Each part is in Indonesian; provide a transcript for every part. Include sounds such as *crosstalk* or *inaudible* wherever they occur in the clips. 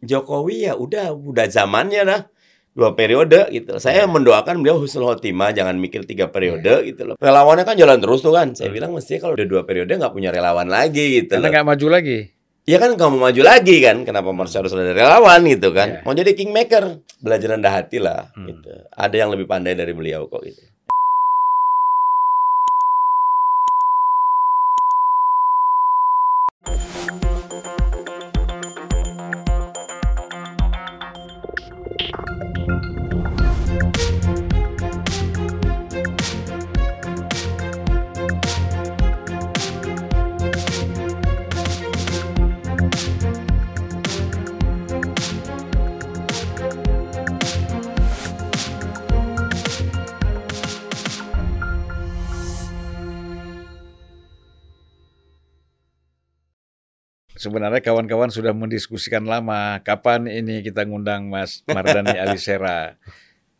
Jokowi ya udah udah zamannya dah dua periode gitu. Saya Ya. mendoakan beliau husnul khotimah, jangan mikir tiga periode gitu loh. Relawannya kan jalan terus tuh kan. Saya Hmm. bilang mestinya kalau udah dua periode nggak punya relawan lagi gitu. Karena nggak maju lagi. Ya kan nggak mau maju lagi kan? Kenapa harus harus ada relawan gitu kan? Ya. Mau jadi kingmaker, belajar rendah hati lah. Hmm. Gitu. Ada yang lebih pandai dari beliau kok gitu. Sebenarnya kawan-kawan sudah mendiskusikan lama kapan ini kita ngundang Mas Mardani *laughs* Alisera.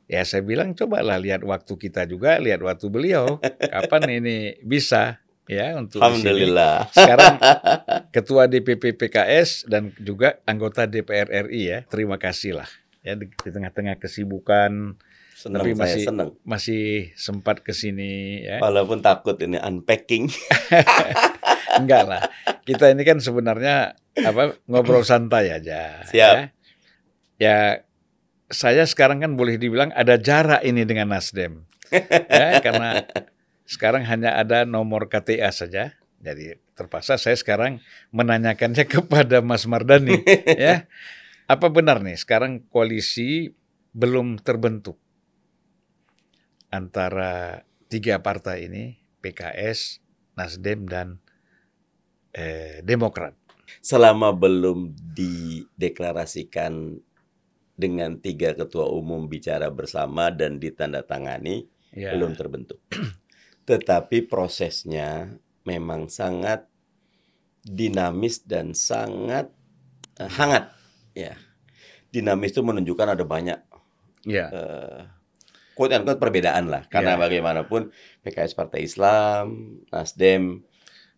Ya saya bilang cobalah lihat waktu kita juga, lihat waktu beliau. Kapan ini bisa ya untuk sini. Alhamdulillah. Sekarang *laughs* Ketua DPP PKS dan juga anggota DPR RI ya. Terima kasih lah ya di, di tengah-tengah kesibukan Senang Tapi saya masih- senang. masih sempat ke sini ya. Walaupun takut ini unpacking. *laughs* Enggak lah. Kita ini kan sebenarnya apa ngobrol santai aja. Siap. Ya. ya saya sekarang kan boleh dibilang ada jarak ini dengan Nasdem. ya, karena sekarang hanya ada nomor KTA saja. Jadi terpaksa saya sekarang menanyakannya *laughs* kepada Mas Mardani ya. Apa benar nih sekarang koalisi belum terbentuk antara tiga partai ini PKS, Nasdem dan eh, Demokrat. Selama belum dideklarasikan dengan tiga ketua umum bicara bersama dan ditandatangani, Ya. belum terbentuk. *clears throat* Tetapi prosesnya memang sangat dinamis dan sangat eh, hangat. Ya, dinamis itu menunjukkan ada banyak Ya. eh, quote unquote perbedaan lah. Karena Ya. bagaimanapun PKS Partai Islam, Nasdem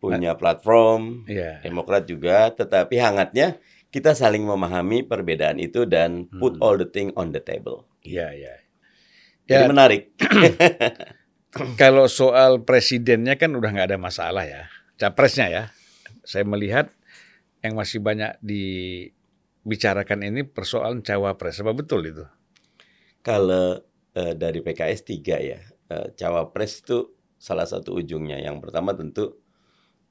punya platform, Ya. Demokrat juga, tetapi hangatnya kita saling memahami perbedaan itu dan put Hmm. all the thing on the table. Ya, ya. Jadi Ya, menarik. *clears throat* kalau soal presidennya kan udah nggak ada masalah ya. Capresnya ya. Saya melihat yang masih banyak dibicarakan ini persoalan cawapres. Apa betul itu? Kalau eh, dari PKS tiga ya, eh, cawapres itu salah satu ujungnya. Yang pertama tentu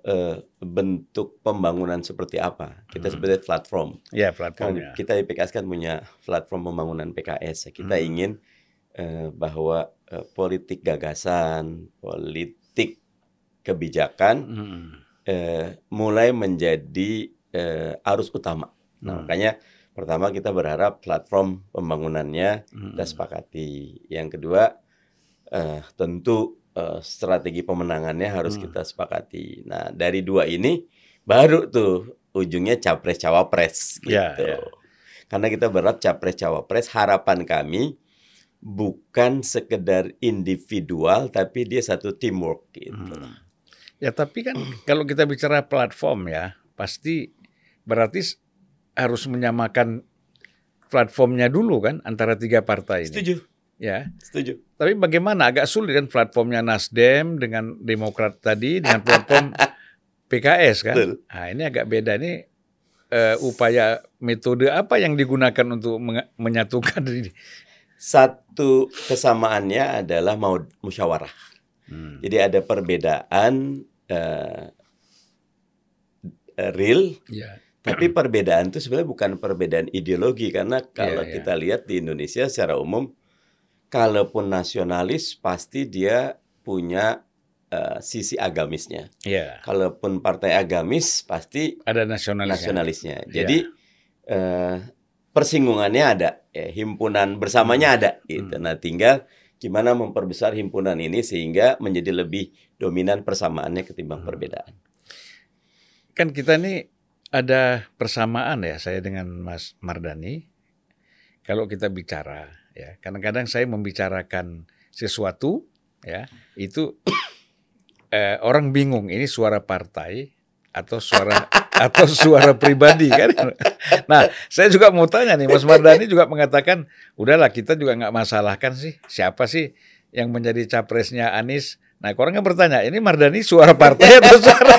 eh, bentuk pembangunan seperti apa. Kita Hmm. sebutnya platform. Ya, Kan platformnya. kita di PKS kan punya platform pembangunan PKS. Kita Hmm. ingin eh, bahwa eh, politik gagasan, politik kebijakan Hmm. eh, mulai menjadi eh, arus utama. Nah, Hmm. makanya pertama kita berharap platform pembangunannya Hmm. kita sepakati. Yang kedua, eh, tentu eh, strategi pemenangannya harus Hmm. kita sepakati. Nah, dari dua ini baru tuh ujungnya capres cawapres gitu. Ya, ya. Karena kita berharap capres cawapres harapan kami bukan sekedar individual tapi dia satu teamwork gitu. Hmm. Ya tapi kan *clears throat* kalau kita bicara platform ya pasti berarti harus menyamakan platformnya dulu kan antara tiga partai ini. Setuju, Ya. setuju. Tapi bagaimana agak sulit kan platformnya Nasdem dengan Demokrat tadi dengan platform *laughs* PKS kan? Betul. Nah ini agak beda ini eh, upaya metode apa yang digunakan untuk menyatukan *laughs* ini? Satu kesamaannya adalah mau musyawarah. Hmm. Jadi ada perbedaan eh, real, Ya. tapi perbedaan itu sebenarnya bukan perbedaan ideologi karena kalau Iya, iya. kita lihat di Indonesia secara umum, kalaupun nasionalis pasti dia punya eh, sisi agamisnya. Ya. Kalaupun partai agamis pasti Ada nasionalisnya. nasionalisnya. Iya. Jadi eh, persinggungannya ada, ya, himpunan bersamanya ada. Gitu. Hmm. Nah, tinggal gimana memperbesar himpunan ini sehingga menjadi lebih dominan persamaannya ketimbang Hmm. perbedaan. Kan kita ini ada persamaan ya saya dengan Mas Mardani. Kalau kita bicara ya, kadang-kadang saya membicarakan sesuatu ya, itu *coughs* eh, orang bingung ini suara partai atau suara *laughs* atau suara pribadi kan? Nah, saya juga mau tanya nih, Mas Mardani juga mengatakan, udahlah kita juga nggak masalahkan sih siapa sih yang menjadi capresnya Anies. Nah, orang kan bertanya, ini Mardani suara partai atau *laughs* suara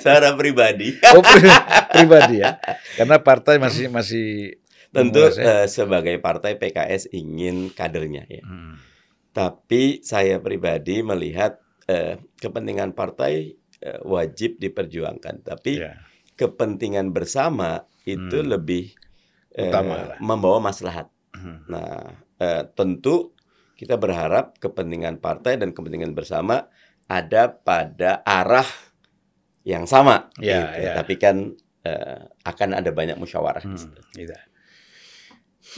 suara pribadi? oh, pri pribadi ya, karena partai masih masih tentu uh, sebagai partai PKS ingin kadernya ya. Hmm. Tapi saya pribadi melihat uh, kepentingan partai uh, wajib diperjuangkan, tapi yeah. kepentingan bersama itu hmm. lebih uh, membawa maslahat. Hmm. Nah, uh, tentu kita berharap kepentingan partai dan kepentingan bersama ada pada arah yang sama. Yeah, gitu. yeah. Tapi kan uh, akan ada banyak musyawarah. Hmm, gitu.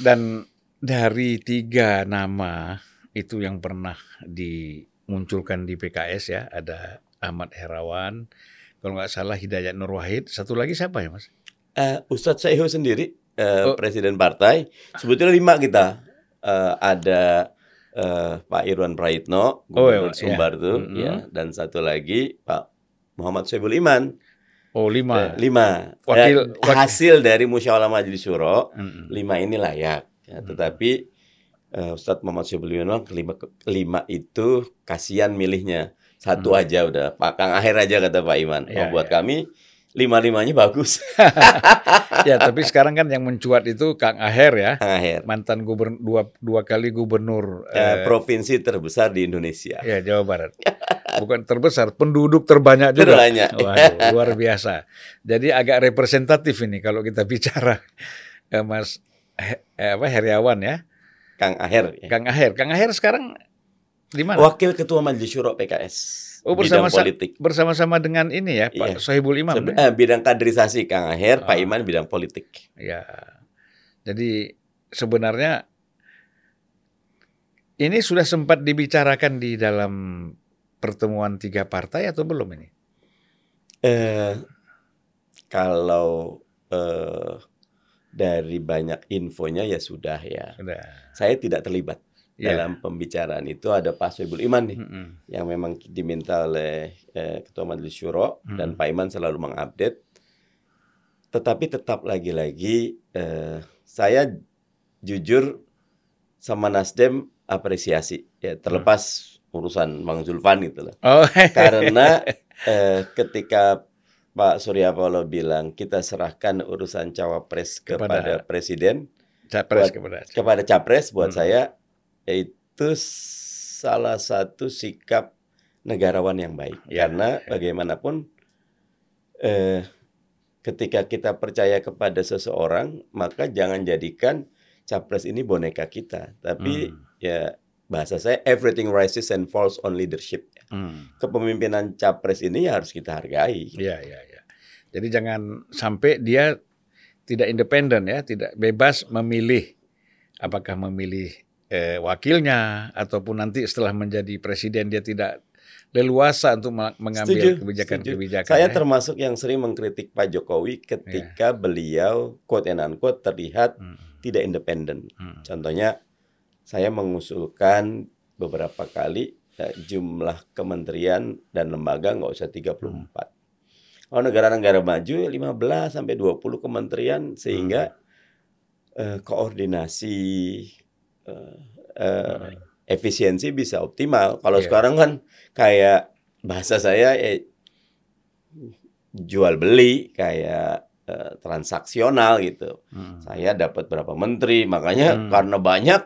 Dan dari tiga nama itu yang pernah dimunculkan di PKS ya, ada Ahmad Herawan, kalau nggak salah Hidayat Nur Wahid, satu lagi siapa ya mas? Uh, Ustadz Saihu sendiri, uh, oh. presiden partai, sebetulnya lima kita. Uh, ada uh, Pak Irwan Praitno, Gubernur oh, iya, Sumbar iya. tuh, mm -hmm. ya, dan satu lagi Pak Muhammad Soebul Iman. Oh lima. Eh, lima. Wakil, ya, wakil. Hasil dari musyawarah majelis syuro hmm. lima ini layak. Ya, tetapi uh, Ustadz Muhammad Syabul kelima kelima itu kasihan milihnya satu hmm. aja udah. Pak Kang Akhir aja kata Pak Iman. Ya, oh, buat ya. kami lima-limanya bagus. *laughs* ya, tapi sekarang kan yang mencuat itu Kang Aher ya. Kang Aher. Mantan gubernur dua, dua kali gubernur ya, eh, provinsi terbesar di Indonesia. Ya, Jawa Barat. *laughs* Bukan terbesar, penduduk terbanyak juga. Terbanyak. Waduh, luar biasa. Jadi agak representatif ini kalau kita bicara eh, Mas eh, apa Heriawan ya. Kang Aher. Ya. Kang Aher. Kang Aher sekarang di mana? Wakil Ketua Majelis Syuro PKS. Oh bersama politik. Bersama-sama dengan ini ya Pak iya. Sohibul Imam. Sebe ya? bidang kaderisasi Kang Aher, oh. Pak Iman bidang politik. Ya. Jadi sebenarnya ini sudah sempat dibicarakan di dalam pertemuan tiga partai atau belum ini? Eh, kalau eh, dari banyak infonya ya sudah ya. Sudah. Saya tidak terlibat yeah. dalam pembicaraan itu ada Pak Soebul Iman nih mm -hmm. yang memang diminta oleh eh, Ketua Majelis Syuro mm -hmm. dan Pak Iman selalu mengupdate. Tetapi tetap lagi-lagi eh, saya jujur sama Nasdem apresiasi ya terlepas mm. Urusan Bang Zulfan gitu loh. Oh. *laughs* Karena eh, ketika Pak Surya Paloh bilang kita serahkan urusan cawapres kepada, kepada presiden, capres buat, kepada kepada capres buat hmm. saya itu salah satu sikap negarawan yang baik ya, karena ya. bagaimanapun eh, ketika kita percaya kepada seseorang maka jangan jadikan capres ini boneka kita tapi hmm. ya bahasa saya everything rises and falls on leadership hmm. kepemimpinan capres ini ya harus kita hargai ya ya ya jadi jangan sampai dia tidak independen ya tidak bebas memilih apakah memilih eh, wakilnya ataupun nanti setelah menjadi presiden dia tidak leluasa untuk mengambil kebijakan-kebijakan. Saya ya. termasuk yang sering mengkritik Pak Jokowi ketika yeah. beliau quote and unquote terlihat hmm. tidak independen. Hmm. Contohnya saya mengusulkan beberapa kali ya, jumlah kementerian dan lembaga nggak usah 34. Hmm. Kalau negara-negara maju 15 sampai 20 kementerian sehingga hmm. eh, koordinasi uh, efisiensi bisa optimal. Kalau yeah. sekarang kan kayak bahasa saya eh, jual beli kayak uh, transaksional gitu. Hmm. Saya dapat berapa menteri, makanya hmm. karena banyak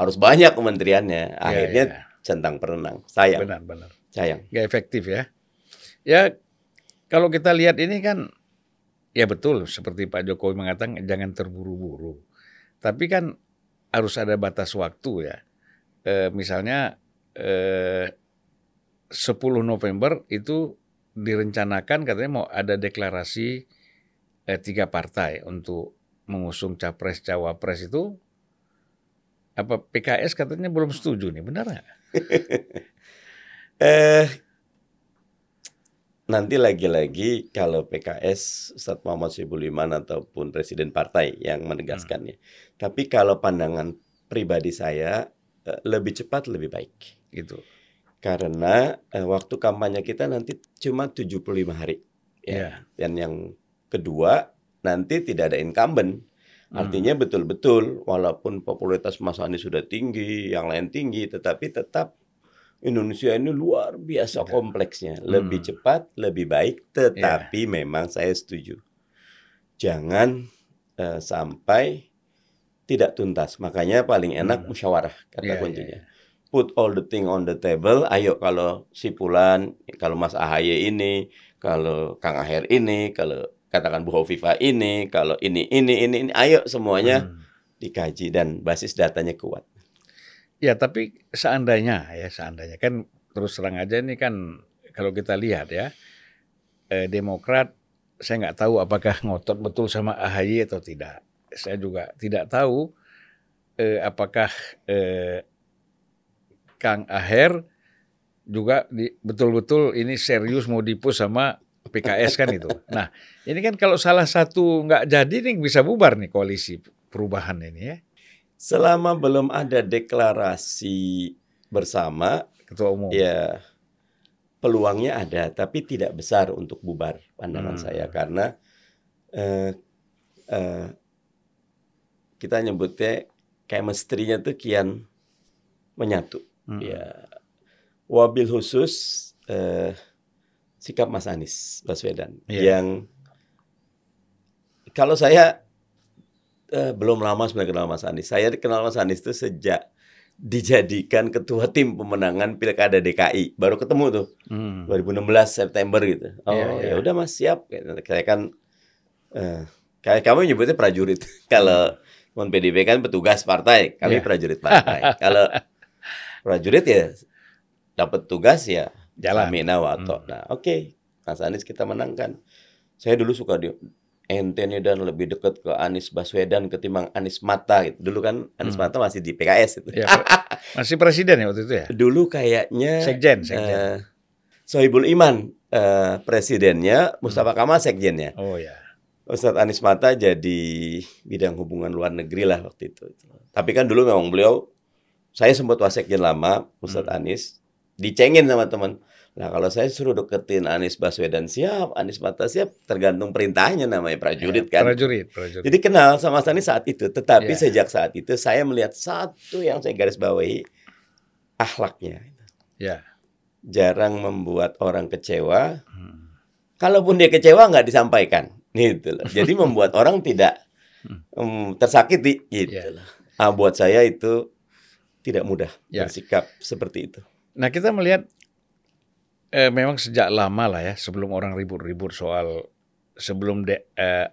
harus banyak kementeriannya. Iya, Akhirnya yeah, yeah. centang perenang. Sayang. Benar, benar. Sayang. Gak efektif ya. Ya kalau kita lihat ini kan ya betul seperti Pak Jokowi mengatakan jangan terburu-buru. Tapi kan harus ada batas waktu ya. E, misalnya e, 10 November itu direncanakan katanya mau ada deklarasi e, tiga partai untuk mengusung capres cawapres itu apa PKS katanya belum setuju nih benar nggak? *laughs* eh nanti lagi-lagi kalau PKS Ustadz Muhammad Soebul Iman ataupun presiden partai yang menegaskannya. Hmm. Tapi kalau pandangan pribadi saya eh, lebih cepat lebih baik gitu. Karena eh, waktu kampanye kita nanti cuma 75 hari. Ya. Yeah. Dan yang kedua nanti tidak ada incumbent. Hmm. Artinya betul-betul walaupun popularitas Mas Anies sudah tinggi, yang lain tinggi, tetapi tetap Indonesia ini luar biasa kompleksnya, lebih hmm. cepat, lebih baik, tetapi yeah. memang saya setuju. Jangan uh, sampai tidak tuntas. Makanya paling enak hmm. musyawarah kata yeah, kuncinya. Yeah, yeah. Put all the thing on the table. Ayo kalau si Pulan, kalau Mas Ahaye ini, kalau Kang Aher ini, kalau katakan Bu Hovifa ini, kalau ini, ini, ini, ini, ayo semuanya hmm. dikaji dan basis datanya kuat. Ya, tapi seandainya ya, seandainya kan terus terang aja ini kan kalau kita lihat ya, eh, Demokrat saya nggak tahu apakah *laughs* ngotot betul sama AHY atau tidak. Saya juga tidak tahu eh, apakah eh, Kang Aher juga betul-betul ini serius mau dipus sama PKS kan itu. Nah, ini kan kalau salah satu nggak jadi nih bisa bubar nih koalisi perubahan ini ya. Selama belum ada deklarasi bersama ketua umum. Ya, peluangnya ada, tapi tidak besar untuk bubar pandangan hmm. saya karena uh, uh, kita nyebutnya chemistry-nya tuh kian menyatu. Hmm. Ya, wabil khusus. Uh, sikap Mas Anies Baswedan yeah. yang kalau saya eh, belum lama sebenarnya kenal Mas Anies. Saya kenal Mas Anies itu sejak dijadikan ketua tim pemenangan Pilkada DKI. Baru ketemu tuh. Hmm. 2016 September gitu. Oh, yeah, yeah. ya udah Mas siap. Saya kan eh, kayak kamu nyebutnya prajurit. *laughs* Kalau non PDB kan petugas partai, kami yeah. prajurit partai. Kalau prajurit ya dapat tugas ya Jalan. Amina Wato. Hmm. Nah, oke. Okay. Mas Anies kita menangkan. Saya dulu suka di ente dan lebih dekat ke Anies Baswedan ketimbang Anies Mata gitu. Dulu kan Anies hmm. Mata masih di PKS itu. Ya, masih presiden ya waktu itu ya? Dulu kayaknya Sekjen, Sekjen. Uh, Sohibul Iman uh, presidennya, Mustafa hmm. Kamal sekjennya. Oh ya. Ustadz Anies Mata jadi bidang hubungan luar negeri lah waktu itu. Tapi kan dulu memang beliau, saya sempat wasekjen lama, Ustadz hmm. Anies, dicengin sama teman Nah kalau saya suruh deketin Anies Baswedan siap, Anies Mata siap, tergantung perintahnya namanya prajurit ya, kan. Prajurit, prajurit. Jadi kenal sama Anies saat itu, tetapi ya. sejak saat itu saya melihat satu yang saya garis bawahi, akhlaknya. Ya. Jarang membuat orang kecewa. Hmm. Kalaupun dia kecewa nggak disampaikan, gitu loh. Jadi *laughs* membuat orang tidak um, tersakiti, gitu ya. loh. Nah, buat saya itu tidak mudah ya. bersikap seperti itu. Nah kita melihat eh, memang sejak lama lah ya sebelum orang ribut-ribut soal sebelum de, eh,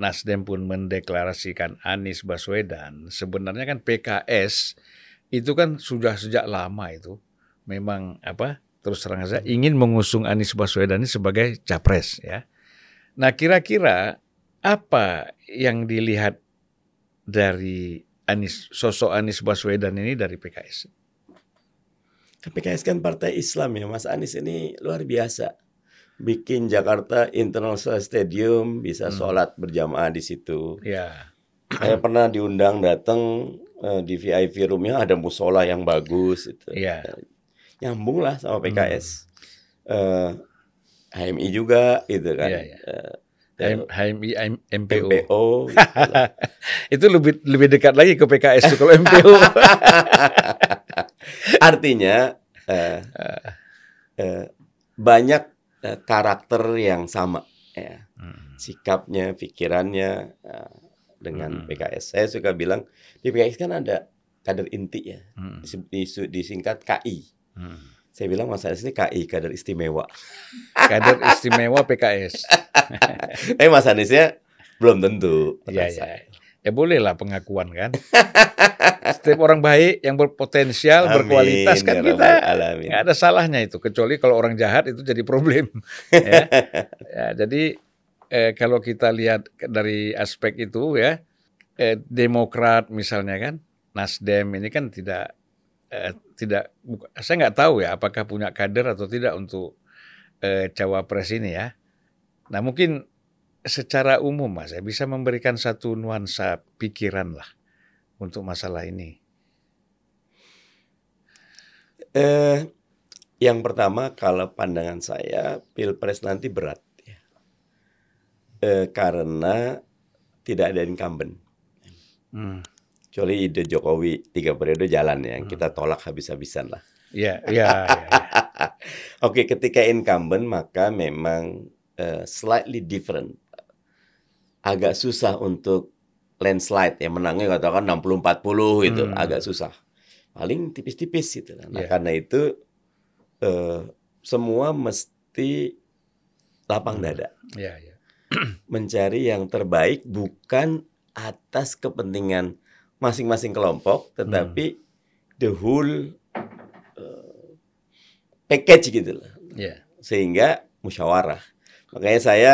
Nasdem pun mendeklarasikan Anies Baswedan sebenarnya kan PKS itu kan sudah sejak lama itu memang apa terus terang saja ingin mengusung Anies Baswedan ini sebagai capres ya. Nah kira-kira apa yang dilihat dari Anies sosok Anies Baswedan ini dari PKS? PKS kan partai Islam ya, Mas Anies ini luar biasa. Bikin Jakarta International Stadium bisa hmm. sholat berjamaah di situ. Ya. Saya pernah diundang datang uh, di VIP roomnya ada musola yang bagus itu. Ya. Nyambung lah sama PKS. Hmm. Uh, eh, HMI juga gitu kan. Ya, ya. Uh, HMI MPO. MPO gitu *laughs* itu lebih lebih dekat lagi ke PKS kalau MPO. *laughs* Artinya uh, uh, banyak uh, karakter yang sama ya. Hmm. Sikapnya, pikirannya uh, dengan hmm. PKS. Saya suka bilang di PKS kan ada kader inti ya. Hmm. Disingkat KI. Hmm. Saya bilang Mas Anies ini KI, kader istimewa. Kader istimewa PKS. Tapi *laughs* Mas Aniesnya belum tentu. Iya, iya. Ya boleh lah pengakuan kan. *laughs* Setiap orang baik yang berpotensial, amin, berkualitas kan ya kita nggak ada salahnya itu. Kecuali kalau orang jahat itu jadi problem. *laughs* ya. ya, jadi eh, kalau kita lihat dari aspek itu ya, eh, Demokrat misalnya kan, Nasdem ini kan tidak eh, tidak, saya nggak tahu ya apakah punya kader atau tidak untuk eh, cawapres ini ya. Nah mungkin secara umum mas ya bisa memberikan satu nuansa pikiran lah untuk masalah ini. Eh, yang pertama kalau pandangan saya pilpres nanti berat ya. eh, karena tidak ada incumbent. Hmm. Kecuali ide Jokowi tiga periode jalan ya, hmm. kita tolak habis-habisan lah. Iya, iya. Ya, ya. *laughs* Oke, ketika incumbent maka memang uh, slightly different. Agak susah untuk landslide ya menangnya katakan 60-40 gitu, hmm. agak susah. Paling tipis-tipis gitu. Nah, yeah. karena itu uh, semua mesti lapang hmm. dada. Yeah, *clears throat* yeah. Mencari yang terbaik bukan atas kepentingan masing-masing kelompok, tetapi hmm. the whole package gitu loh. Yeah. Sehingga musyawarah. Makanya saya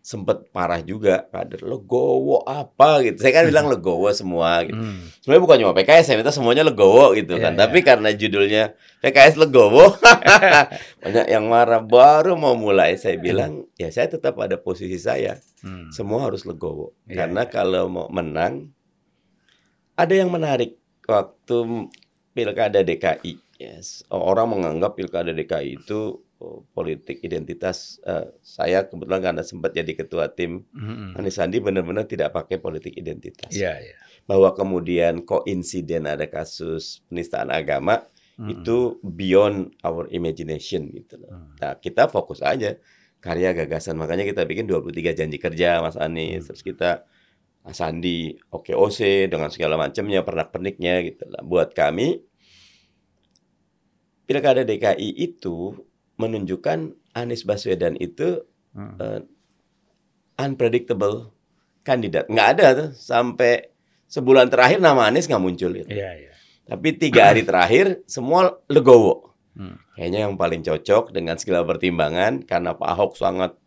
sempat parah juga kader legowo apa gitu. Saya kan bilang *laughs* legowo semua gitu. Hmm. Sebenarnya bukan cuma PKS, saya minta semuanya legowo gitu yeah, kan. Yeah. Tapi karena judulnya PKS legowo, *laughs* banyak yang marah. Baru mau mulai saya bilang, ya saya tetap ada posisi saya. Hmm. Semua harus legowo. Yeah, karena yeah. kalau mau menang ada yang menarik waktu Pilkada DKI Yes, orang menganggap pilkada DKI itu politik identitas. Uh, saya kebetulan karena sempat jadi ketua tim mm-hmm. Anies Sandi benar-benar tidak pakai politik identitas. Yeah, yeah. Bahwa kemudian koinsiden ada kasus penistaan agama mm-hmm. itu beyond our imagination gitu loh. Mm. Nah kita fokus aja karya gagasan. Makanya kita bikin 23 janji kerja Mas Anies. Mm. Terus kita Mas Sandi OKOC dengan segala macamnya pernak-perniknya gitu lah. Buat kami pilkada DKI itu menunjukkan Anies Baswedan itu hmm. uh, unpredictable kandidat. Nggak ada tuh sampai sebulan terakhir nama Anies nggak muncul gitu. Yeah, yeah. Tapi tiga hari terakhir semua legowo. Hmm. Kayaknya yang paling cocok dengan segala pertimbangan karena Pak Ahok sangat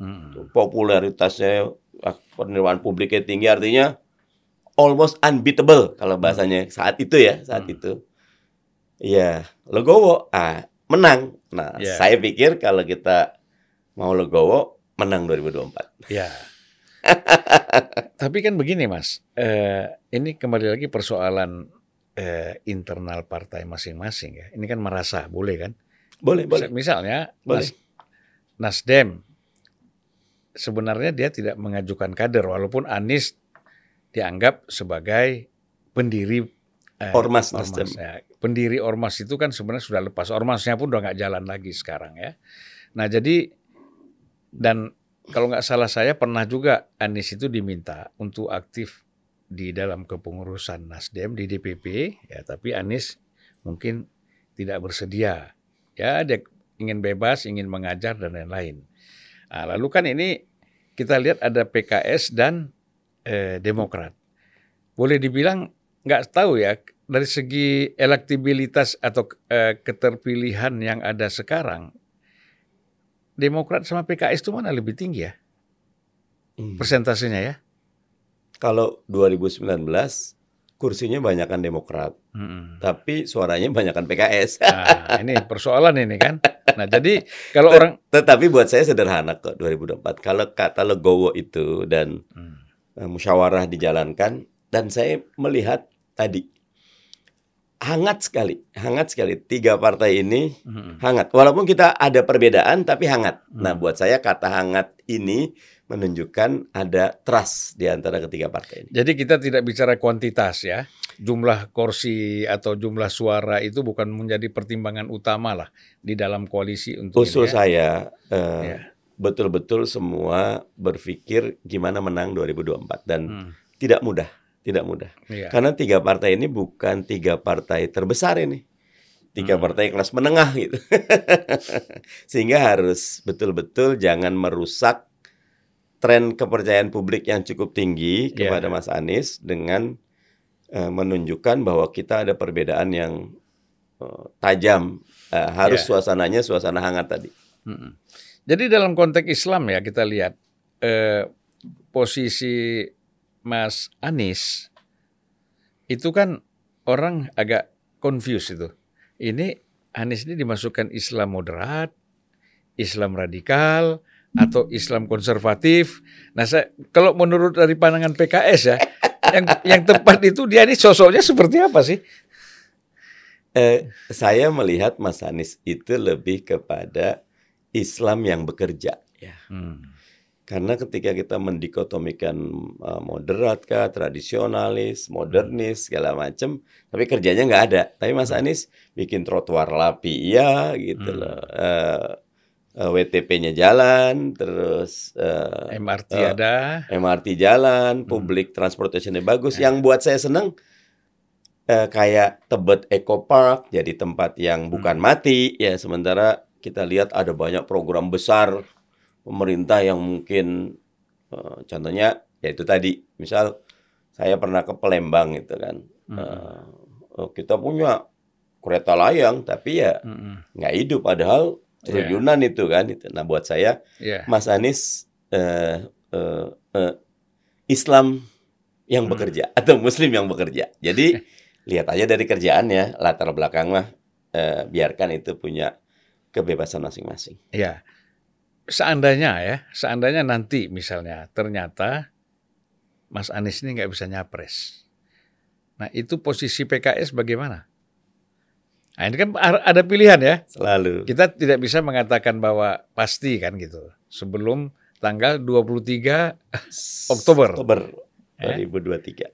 hmm. popularitasnya penerimaan publiknya tinggi artinya almost unbeatable kalau bahasanya saat itu ya saat hmm. itu Iya, Legowo ah menang. Nah, yeah. saya pikir kalau kita mau Legowo menang 2024. Iya. *laughs* Tapi kan begini, Mas. Eh, ini kembali lagi persoalan eh, internal partai masing-masing ya. Ini kan merasa boleh kan? Boleh, boleh. Misalnya boleh. Nas Nasdem sebenarnya dia tidak mengajukan kader walaupun Anies dianggap sebagai pendiri eh, ormas, ormas Nasdem. Ya pendiri ormas itu kan sebenarnya sudah lepas. Ormasnya pun udah nggak jalan lagi sekarang ya. Nah jadi dan kalau nggak salah saya pernah juga Anies itu diminta untuk aktif di dalam kepengurusan Nasdem di DPP ya tapi Anies mungkin tidak bersedia ya dia ingin bebas ingin mengajar dan lain-lain nah, lalu kan ini kita lihat ada PKS dan eh, Demokrat boleh dibilang nggak tahu ya dari segi elektabilitas atau uh, keterpilihan yang ada sekarang, Demokrat sama PKS itu mana lebih tinggi ya? Hmm. Persentasenya ya? Kalau 2019 kursinya banyakkan Demokrat, hmm. tapi suaranya banyakkan PKS. Nah, ini persoalan ini kan. Nah, jadi kalau orang tetapi buat saya sederhana kok 2024. Kalau kata legowo itu dan hmm. Eh, musyawarah dijalankan dan saya melihat tadi hangat sekali, hangat sekali. Tiga partai ini hmm. hangat. Walaupun kita ada perbedaan, tapi hangat. Hmm. Nah, buat saya kata hangat ini menunjukkan ada trust di antara ketiga partai ini. Jadi kita tidak bicara kuantitas ya, jumlah kursi atau jumlah suara itu bukan menjadi pertimbangan utama lah di dalam koalisi untuk Usul ya. saya uh, ya. betul-betul semua berpikir gimana menang 2024 dan hmm. tidak mudah tidak mudah. Iya. Karena tiga partai ini bukan tiga partai terbesar ini. Tiga hmm. partai kelas menengah gitu. *laughs* Sehingga harus betul-betul jangan merusak tren kepercayaan publik yang cukup tinggi yeah. kepada Mas Anies dengan uh, menunjukkan bahwa kita ada perbedaan yang uh, tajam. Uh, harus yeah. suasananya suasana hangat tadi. Hmm. Jadi dalam konteks Islam ya kita lihat eh, posisi Mas Anies itu kan orang agak confused itu. Ini Anies ini dimasukkan Islam moderat, Islam radikal, atau Islam konservatif. Nah, saya, kalau menurut dari pandangan PKS ya, yang yang tepat itu dia ini sosoknya seperti apa sih? Eh, saya melihat Mas Anies itu lebih kepada Islam yang bekerja. Ya. Hmm. Karena ketika kita mendikotomikan uh, moderat kah, tradisionalis, modernis, segala macam, tapi kerjanya nggak ada. Tapi Mas Anies bikin trotoar lapi, iya gitu hmm. loh. Uh, uh, WTP-nya jalan, terus uh, MRT uh, ada, MRT jalan, hmm. public transportation-nya bagus. Yang buat saya senang uh, kayak Tebet Eco Park jadi tempat yang bukan hmm. mati ya. Sementara kita lihat ada banyak program besar pemerintah yang mungkin uh, contohnya yaitu tadi misal saya pernah ke Palembang itu kan hmm. uh, kita punya kereta layang tapi ya hmm. nggak hidup padahal iya. triliunan yeah. itu kan itu nah buat saya yeah. Mas Anies uh, uh, uh, Islam yang hmm. bekerja atau Muslim yang bekerja jadi *laughs* lihat aja dari kerjaannya latar belakang mah uh, biarkan itu punya kebebasan masing-masing. Ya, seandainya ya, seandainya nanti misalnya ternyata Mas Anies ini nggak bisa nyapres. Nah itu posisi PKS bagaimana? Nah ini kan ada pilihan ya. Selalu. Kita tidak bisa mengatakan bahwa pasti kan gitu. Sebelum tanggal 23 Oktober. Oktober 2023. Ya?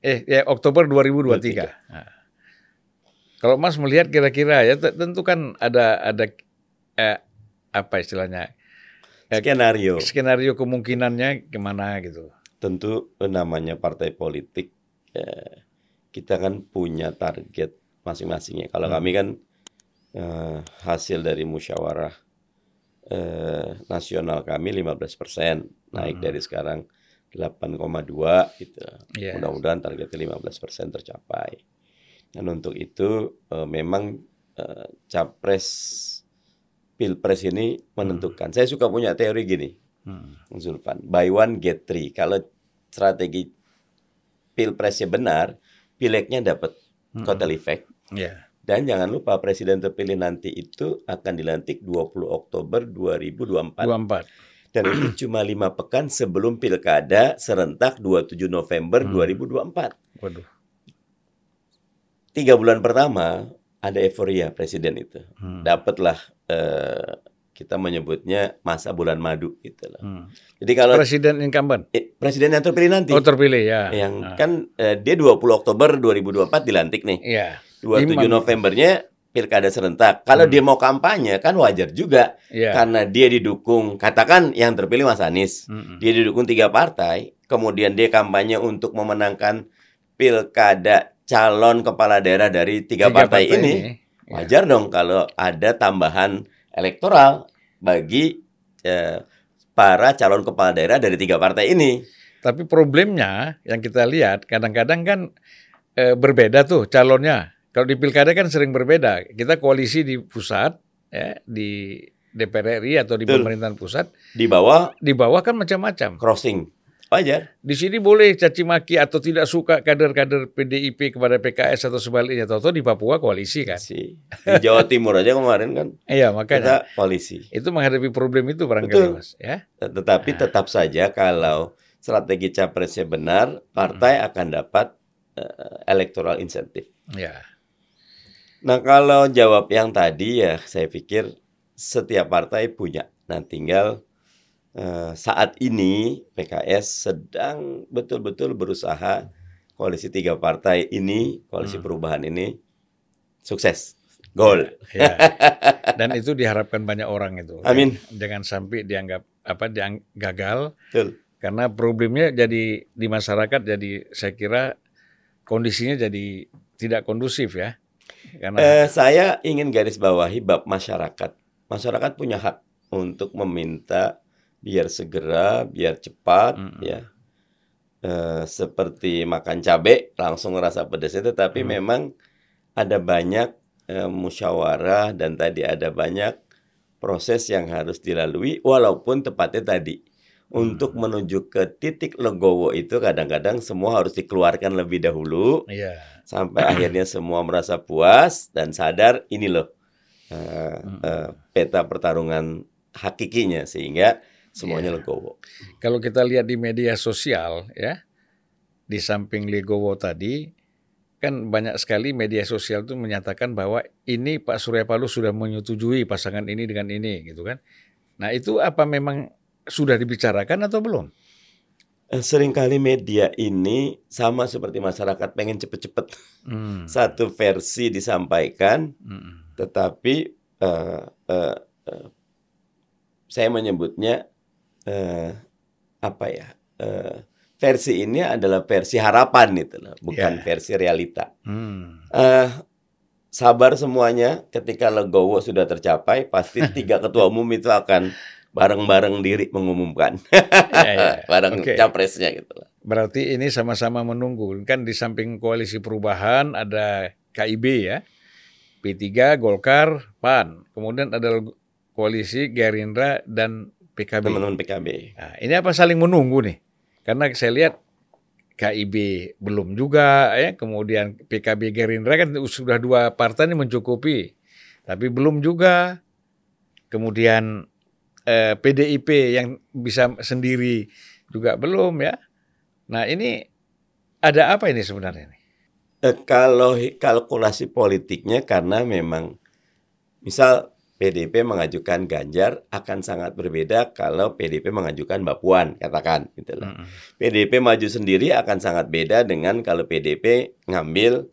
Eh ya Oktober 2023. Nah. Kalau Mas melihat kira-kira ya tentu kan ada ada eh, apa istilahnya skenario. Skenario kemungkinannya ke mana gitu. Tentu namanya partai politik eh, kita kan punya target masing-masingnya. Kalau hmm. kami kan eh, hasil dari musyawarah eh, nasional kami 15 persen naik hmm. dari sekarang 8,2 gitu. Yes. Mudah-mudahan targetnya 15 persen tercapai. Dan untuk itu eh, memang eh, capres pilpres ini menentukan. Hmm. Saya suka punya teori gini, hmm. Zulfan. Buy one get three. Kalau strategi pilpresnya benar, pileknya dapat hmm. kotel efek. Yeah. Dan jangan lupa presiden terpilih nanti itu akan dilantik 20 Oktober 2024. 24. Dan itu *clears throat* cuma lima pekan sebelum pilkada serentak 27 November hmm. 2024. Waduh. Tiga bulan pertama ada euforia presiden itu. Hmm. Dapatlah uh, kita menyebutnya masa bulan madu gitu loh. Hmm. Jadi kalau presiden incumbent, eh, presiden yang terpilih nanti. Oh terpilih ya. Yang nah. kan uh, dia 20 Oktober 2024 dilantik nih. Iya. 27 Imam. Novembernya pilkada serentak. Kalau hmm. dia mau kampanye kan wajar juga yeah. karena dia didukung katakan yang terpilih Mas Anies. Hmm. Dia didukung tiga partai, kemudian dia kampanye untuk memenangkan pilkada calon kepala daerah dari tiga, tiga partai, partai ini. ini Ya. Wajar dong kalau ada tambahan elektoral bagi eh, para calon kepala daerah dari tiga partai ini. Tapi problemnya yang kita lihat kadang-kadang kan eh, berbeda tuh calonnya. Kalau di pilkada kan sering berbeda. Kita koalisi di pusat, ya, di DPR RI atau di Betul. pemerintahan pusat. Di bawah, di bawah kan macam-macam. Crossing. Wajar. Di sini boleh caci maki atau tidak suka kader-kader PDIP kepada PKS atau sebaliknya. Atau di Papua koalisi kan. Di Jawa Timur aja kemarin kan. Iya makanya. Kita koalisi. Itu menghadapi problem itu barangkali mas. Ya. Tetapi nah. tetap saja kalau strategi capresnya benar, partai hmm. akan dapat uh, electoral insentif. Ya. Nah kalau jawab yang tadi ya saya pikir setiap partai punya. Nah tinggal Eh, saat ini PKS sedang betul-betul berusaha koalisi tiga partai ini, koalisi hmm. perubahan ini sukses. Gol. Ya, *laughs* Dan itu diharapkan banyak orang itu. Amin. Jangan sampai dianggap apa diang gagal. Betul. Karena problemnya jadi di masyarakat jadi saya kira kondisinya jadi tidak kondusif ya. Karena eh, saya ingin garis bawahi bab masyarakat. Masyarakat punya hak untuk meminta biar segera, biar cepat mm -hmm. ya. E, seperti makan cabai langsung rasa pedasnya tetapi mm. memang ada banyak e, musyawarah dan tadi ada banyak proses yang harus dilalui walaupun tepatnya tadi hmm. untuk menuju ke titik legowo itu kadang-kadang semua harus dikeluarkan lebih dahulu yeah. sampai akhirnya semua merasa puas dan sadar ini loh uh, uh, peta pertarungan hakikinya sehingga semuanya yeah. legowo. Kalau kita lihat di media sosial ya, di samping legowo tadi kan banyak sekali media sosial itu menyatakan bahwa ini Pak Surya Paloh sudah menyetujui pasangan ini dengan ini gitu kan. Nah, itu apa memang sudah dibicarakan atau belum? Eh, sering kali media ini sama seperti masyarakat pengen cepet-cepet hmm. *laughs* satu versi disampaikan, hmm. tetapi uh, uh, uh, saya menyebutnya uh, apa ya uh, versi ini adalah versi harapan itu loh, bukan yeah. versi realita. Hmm. Uh, sabar semuanya, ketika legowo sudah tercapai, pasti *laughs* tiga ketua umum itu akan bareng-bareng diri mengumumkan, ya, ya. *laughs* bareng okay. capresnya gitu. Berarti ini sama-sama menunggu kan di samping koalisi perubahan ada KIB ya, P3, Golkar, PAN, kemudian ada koalisi Gerindra dan PKB. Teman-teman PKB. Nah, ini apa saling menunggu nih? Karena saya lihat KIB belum juga ya, kemudian PKB Gerindra kan sudah dua partai ini mencukupi, tapi belum juga. Kemudian eh, PDIP yang bisa sendiri juga belum ya. Nah ini ada apa ini sebenarnya? Eh, kalau kalkulasi politiknya karena memang misal PDIP mengajukan Ganjar akan sangat berbeda kalau PDIP mengajukan Mbak Puan, katakan gitu loh. Mm -hmm. PDIP maju sendiri akan sangat beda dengan kalau PDIP ngambil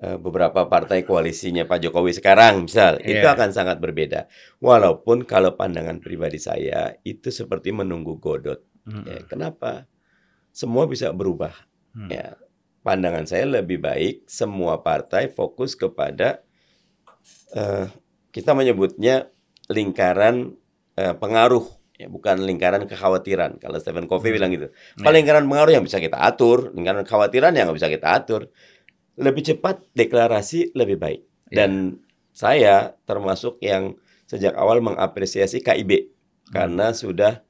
uh, beberapa partai koalisinya Pak Jokowi sekarang, misal yeah. itu akan sangat berbeda. Walaupun kalau pandangan pribadi saya itu seperti menunggu Godot. Mm -hmm. ya, kenapa? Semua bisa berubah. Mm. Ya, pandangan saya lebih baik semua partai fokus kepada uh, kita menyebutnya lingkaran uh, pengaruh ya bukan lingkaran kekhawatiran kalau Stephen Covey hmm. bilang gitu kalau lingkaran pengaruh yang bisa kita atur lingkaran kekhawatiran yang nggak bisa kita atur lebih cepat deklarasi lebih baik ya. dan saya termasuk yang sejak awal mengapresiasi KIB hmm. karena sudah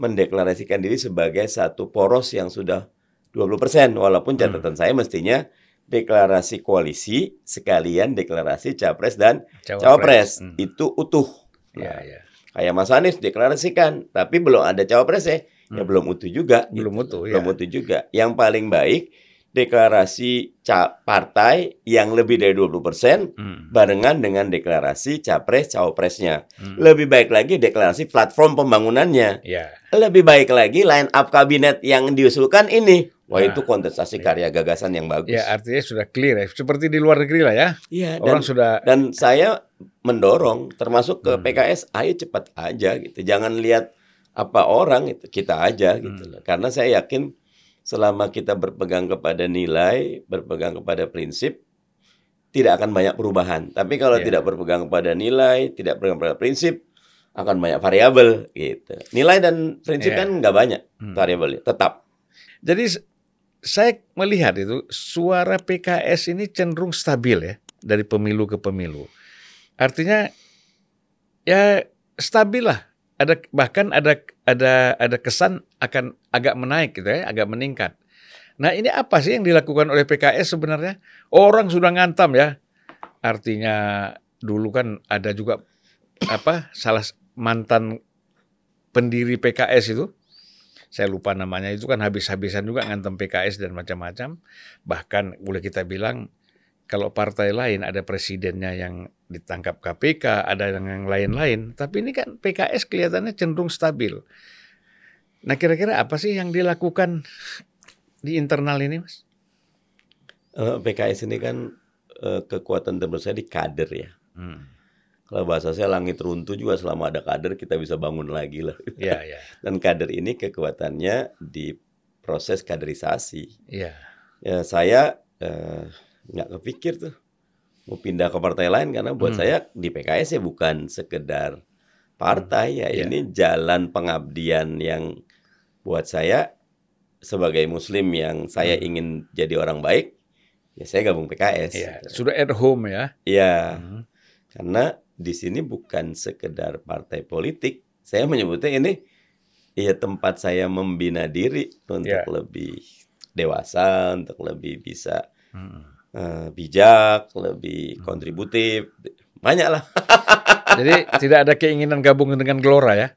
mendeklarasikan diri sebagai satu poros yang sudah 20% walaupun catatan hmm. saya mestinya deklarasi koalisi sekalian deklarasi capres dan cawapres, cawapres. Hmm. itu utuh. Ya, ya. Kayak Mas Anies deklarasikan, tapi belum ada cawapres ya, ya hmm. ya belum utuh juga. Belum gitu. utuh, ya. Belum utuh juga. Yang paling baik deklarasi partai yang lebih dari 20% hmm. barengan dengan deklarasi capres cawapresnya. Hmm. Lebih baik lagi deklarasi platform pembangunannya. Yeah. Lebih baik lagi line up kabinet yang diusulkan ini. Wah nah, itu kontestasi ya. karya gagasan yang bagus. Ya artinya sudah clear ya, seperti di luar negeri lah ya. Iya. Orang dan, sudah. Dan saya mendorong, termasuk ke hmm. PKS, ayo cepat aja gitu. Jangan lihat apa orang itu kita aja gitu. Hmm. Karena saya yakin selama kita berpegang kepada nilai, berpegang kepada prinsip, tidak akan banyak perubahan. Tapi kalau yeah. tidak berpegang kepada nilai, tidak berpegang kepada prinsip, akan banyak variabel gitu. Nilai dan prinsip yeah. kan nggak banyak hmm. variabelnya, tetap. Jadi saya melihat itu suara PKS ini cenderung stabil ya dari pemilu ke pemilu. Artinya ya stabil lah ada bahkan ada ada ada kesan akan agak menaik gitu ya, agak meningkat. Nah, ini apa sih yang dilakukan oleh PKS sebenarnya? Orang sudah ngantam ya. Artinya dulu kan ada juga apa salah mantan pendiri PKS itu saya lupa namanya itu kan habis-habisan juga ngantem PKS dan macam-macam. Bahkan boleh kita bilang kalau partai lain ada presidennya yang ditangkap KPK, ada yang lain-lain, tapi ini kan PKS kelihatannya cenderung stabil. Nah, kira-kira apa sih yang dilakukan di internal ini, Mas? Eh, PKS ini kan uh, kekuatan terbesar di kader ya. Hmm. Kalau bahasa saya langit runtuh juga selama ada kader kita bisa bangun lagi lah. Ya, ya. *laughs* Dan kader ini kekuatannya di proses kaderisasi. Ya. Ya saya uh, nggak kepikir tuh mau pindah ke partai lain karena buat hmm. saya di PKS ya bukan sekedar partai ya yeah. ini jalan pengabdian yang buat saya sebagai muslim yang saya hmm. ingin jadi orang baik ya saya gabung PKS. Yeah. Sudah at home ya. Iya. Hmm. Karena di sini bukan sekedar partai politik. Saya menyebutnya ini ya tempat saya membina diri untuk yeah. lebih dewasa, untuk lebih bisa hmm uh, bijak, lebih hmm. kontributif, banyak lah. *laughs* Jadi tidak ada keinginan gabung dengan Gelora ya?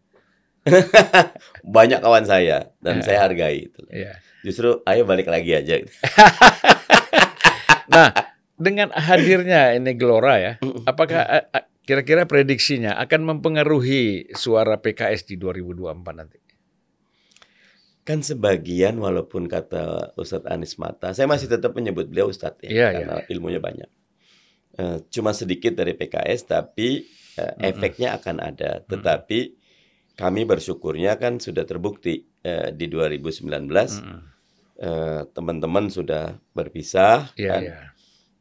*laughs* banyak kawan saya dan ya. saya hargai itu. Ya. Justru ayo balik lagi aja. *laughs* nah, dengan hadirnya ini Gelora ya, apakah kira-kira prediksinya akan mempengaruhi suara PKS di 2024 nanti? kan sebagian walaupun kata Ustadz Anies Mata, saya masih tetap menyebut beliau Ustadz ya, yeah, karena yeah. ilmunya banyak. Uh, cuma sedikit dari PKS, tapi uh, efeknya akan ada. Tetapi kami bersyukurnya kan sudah terbukti uh, di 2019 teman-teman sudah berpisah. Yeah, kan? yeah.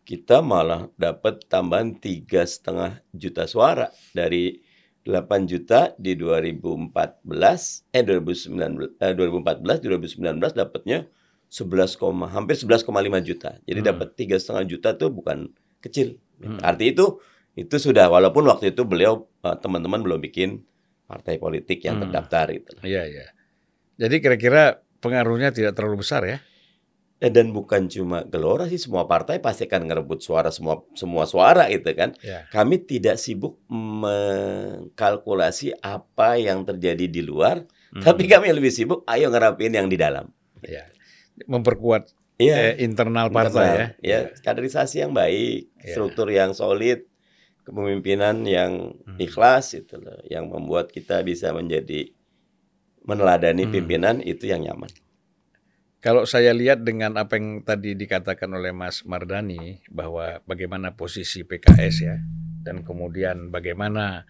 Kita malah dapat tambahan tiga setengah juta suara dari 8 juta di 2014 eh 2019 eh, 2014 2019 dapatnya 11, hampir 11,5 juta. Jadi hmm. dapat tiga setengah juta tuh bukan kecil. Hmm. Arti itu itu sudah walaupun waktu itu beliau eh, teman-teman belum bikin partai politik yang hmm. terdaftar itu. Iya iya. Jadi kira-kira pengaruhnya tidak terlalu besar ya? Eh, dan bukan cuma Gelora sih semua partai pasti akan ngerebut suara semua semua suara gitu kan. Yeah. Kami tidak sibuk mengkalkulasi apa yang terjadi di luar, hmm. tapi kami lebih sibuk ayo ngerapin yang di dalam. Yeah. Memperkuat yeah. eh, internal partai internal, ya. Ya, kaderisasi yang baik, yeah. struktur yang solid, kepemimpinan yang hmm. ikhlas itu loh, yang membuat kita bisa menjadi meneladani hmm. pimpinan itu yang nyaman. Kalau saya lihat dengan apa yang tadi dikatakan oleh Mas Mardani bahwa bagaimana posisi PKS ya dan kemudian bagaimana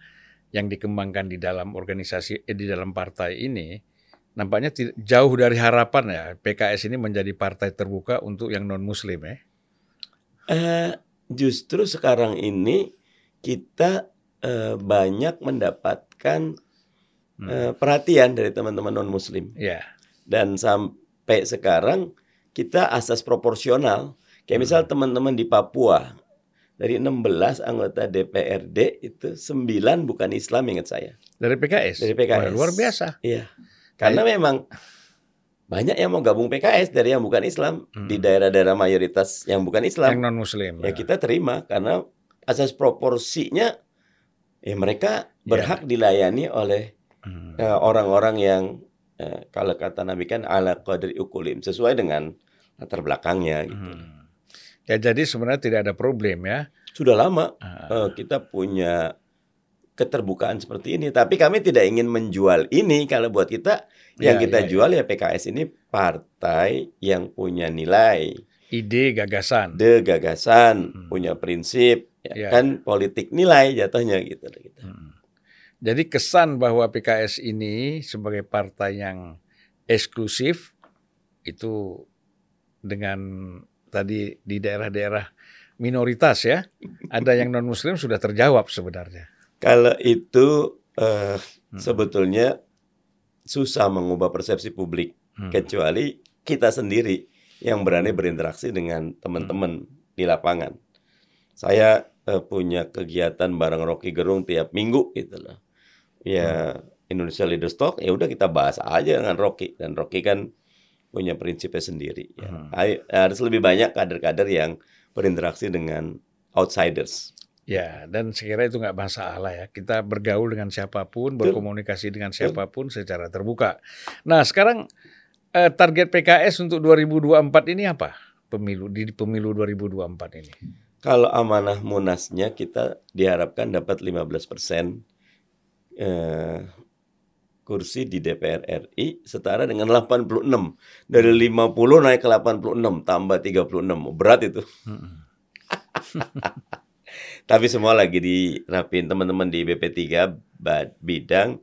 yang dikembangkan di dalam organisasi eh, di dalam partai ini nampaknya jauh dari harapan ya PKS ini menjadi partai terbuka untuk yang non muslim ya. Uh, justru sekarang ini kita uh, banyak mendapatkan uh, perhatian dari teman-teman non muslim. Yeah. Dan sampai sampai sekarang kita asas proporsional. Kayak misal hmm. teman-teman di Papua dari 16 anggota DPRD itu 9 bukan Islam ingat saya. Dari PKS. Dari PKS. luar biasa. Iya. Karena Kayak... memang banyak yang mau gabung PKS dari yang bukan Islam hmm. di daerah-daerah mayoritas yang bukan Islam. Yang non Muslim. Ya, ya kita terima karena asas proporsinya ya mereka berhak ya. dilayani oleh hmm. uh, orang-orang yang eh, kalau kata Nabi kan ala qadri ukulim sesuai dengan latar belakangnya gitu. Hmm. Ya jadi sebenarnya tidak ada problem ya. Sudah lama uh. uh, kita punya keterbukaan seperti ini, tapi kami tidak ingin menjual ini kalau buat kita yang ya, kita ya, ya. jual ya. ya PKS ini partai yang punya nilai, ide, gagasan, de gagasan, hmm. punya prinsip, ya, ya. kan politik nilai jatuhnya gitu. gitu. Hmm. Jadi kesan bahwa PKS ini sebagai partai yang eksklusif itu dengan tadi di daerah-daerah minoritas ya, ada yang non Muslim sudah terjawab sebenarnya. Kalau itu uh, hmm. sebetulnya susah mengubah persepsi publik hmm. kecuali kita sendiri yang berani berinteraksi dengan teman-teman hmm. di lapangan. Saya uh, punya kegiatan bareng Rocky Gerung tiap minggu gitu loh ya hmm. Indonesia Leaders Talk ya udah kita bahas aja dengan Rocky dan Rocky kan punya prinsipnya sendiri ya. Hmm. Harus lebih banyak kader-kader yang berinteraksi dengan outsiders. Ya, dan sekira itu nggak masalah ya. Kita bergaul dengan siapa pun, berkomunikasi dengan siapa pun secara terbuka. Nah, sekarang eh, target PKS untuk 2024 ini apa? Pemilu di pemilu 2024 ini. Kalau amanah Munasnya kita diharapkan dapat 15 persen eh, kursi di DPR RI setara dengan 86. Dari 50 naik ke 86 tambah 36. Berat itu. *laughs* Tapi semua lagi dirapin teman-teman di BP3 bidang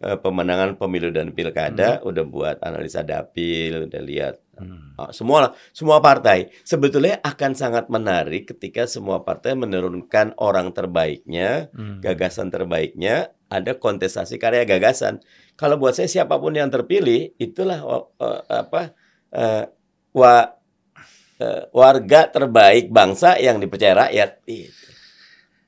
pemenangan pemilu dan pilkada hmm. udah buat analisa dapil, udah lihat hmm. oh, semua semua partai sebetulnya akan sangat menarik ketika semua partai menurunkan orang terbaiknya, hmm. gagasan terbaiknya ada kontestasi karya gagasan. Kalau buat saya siapa pun yang terpilih itulah uh, apa uh, wa, uh, warga terbaik bangsa yang dipercaya rakyat. Itu.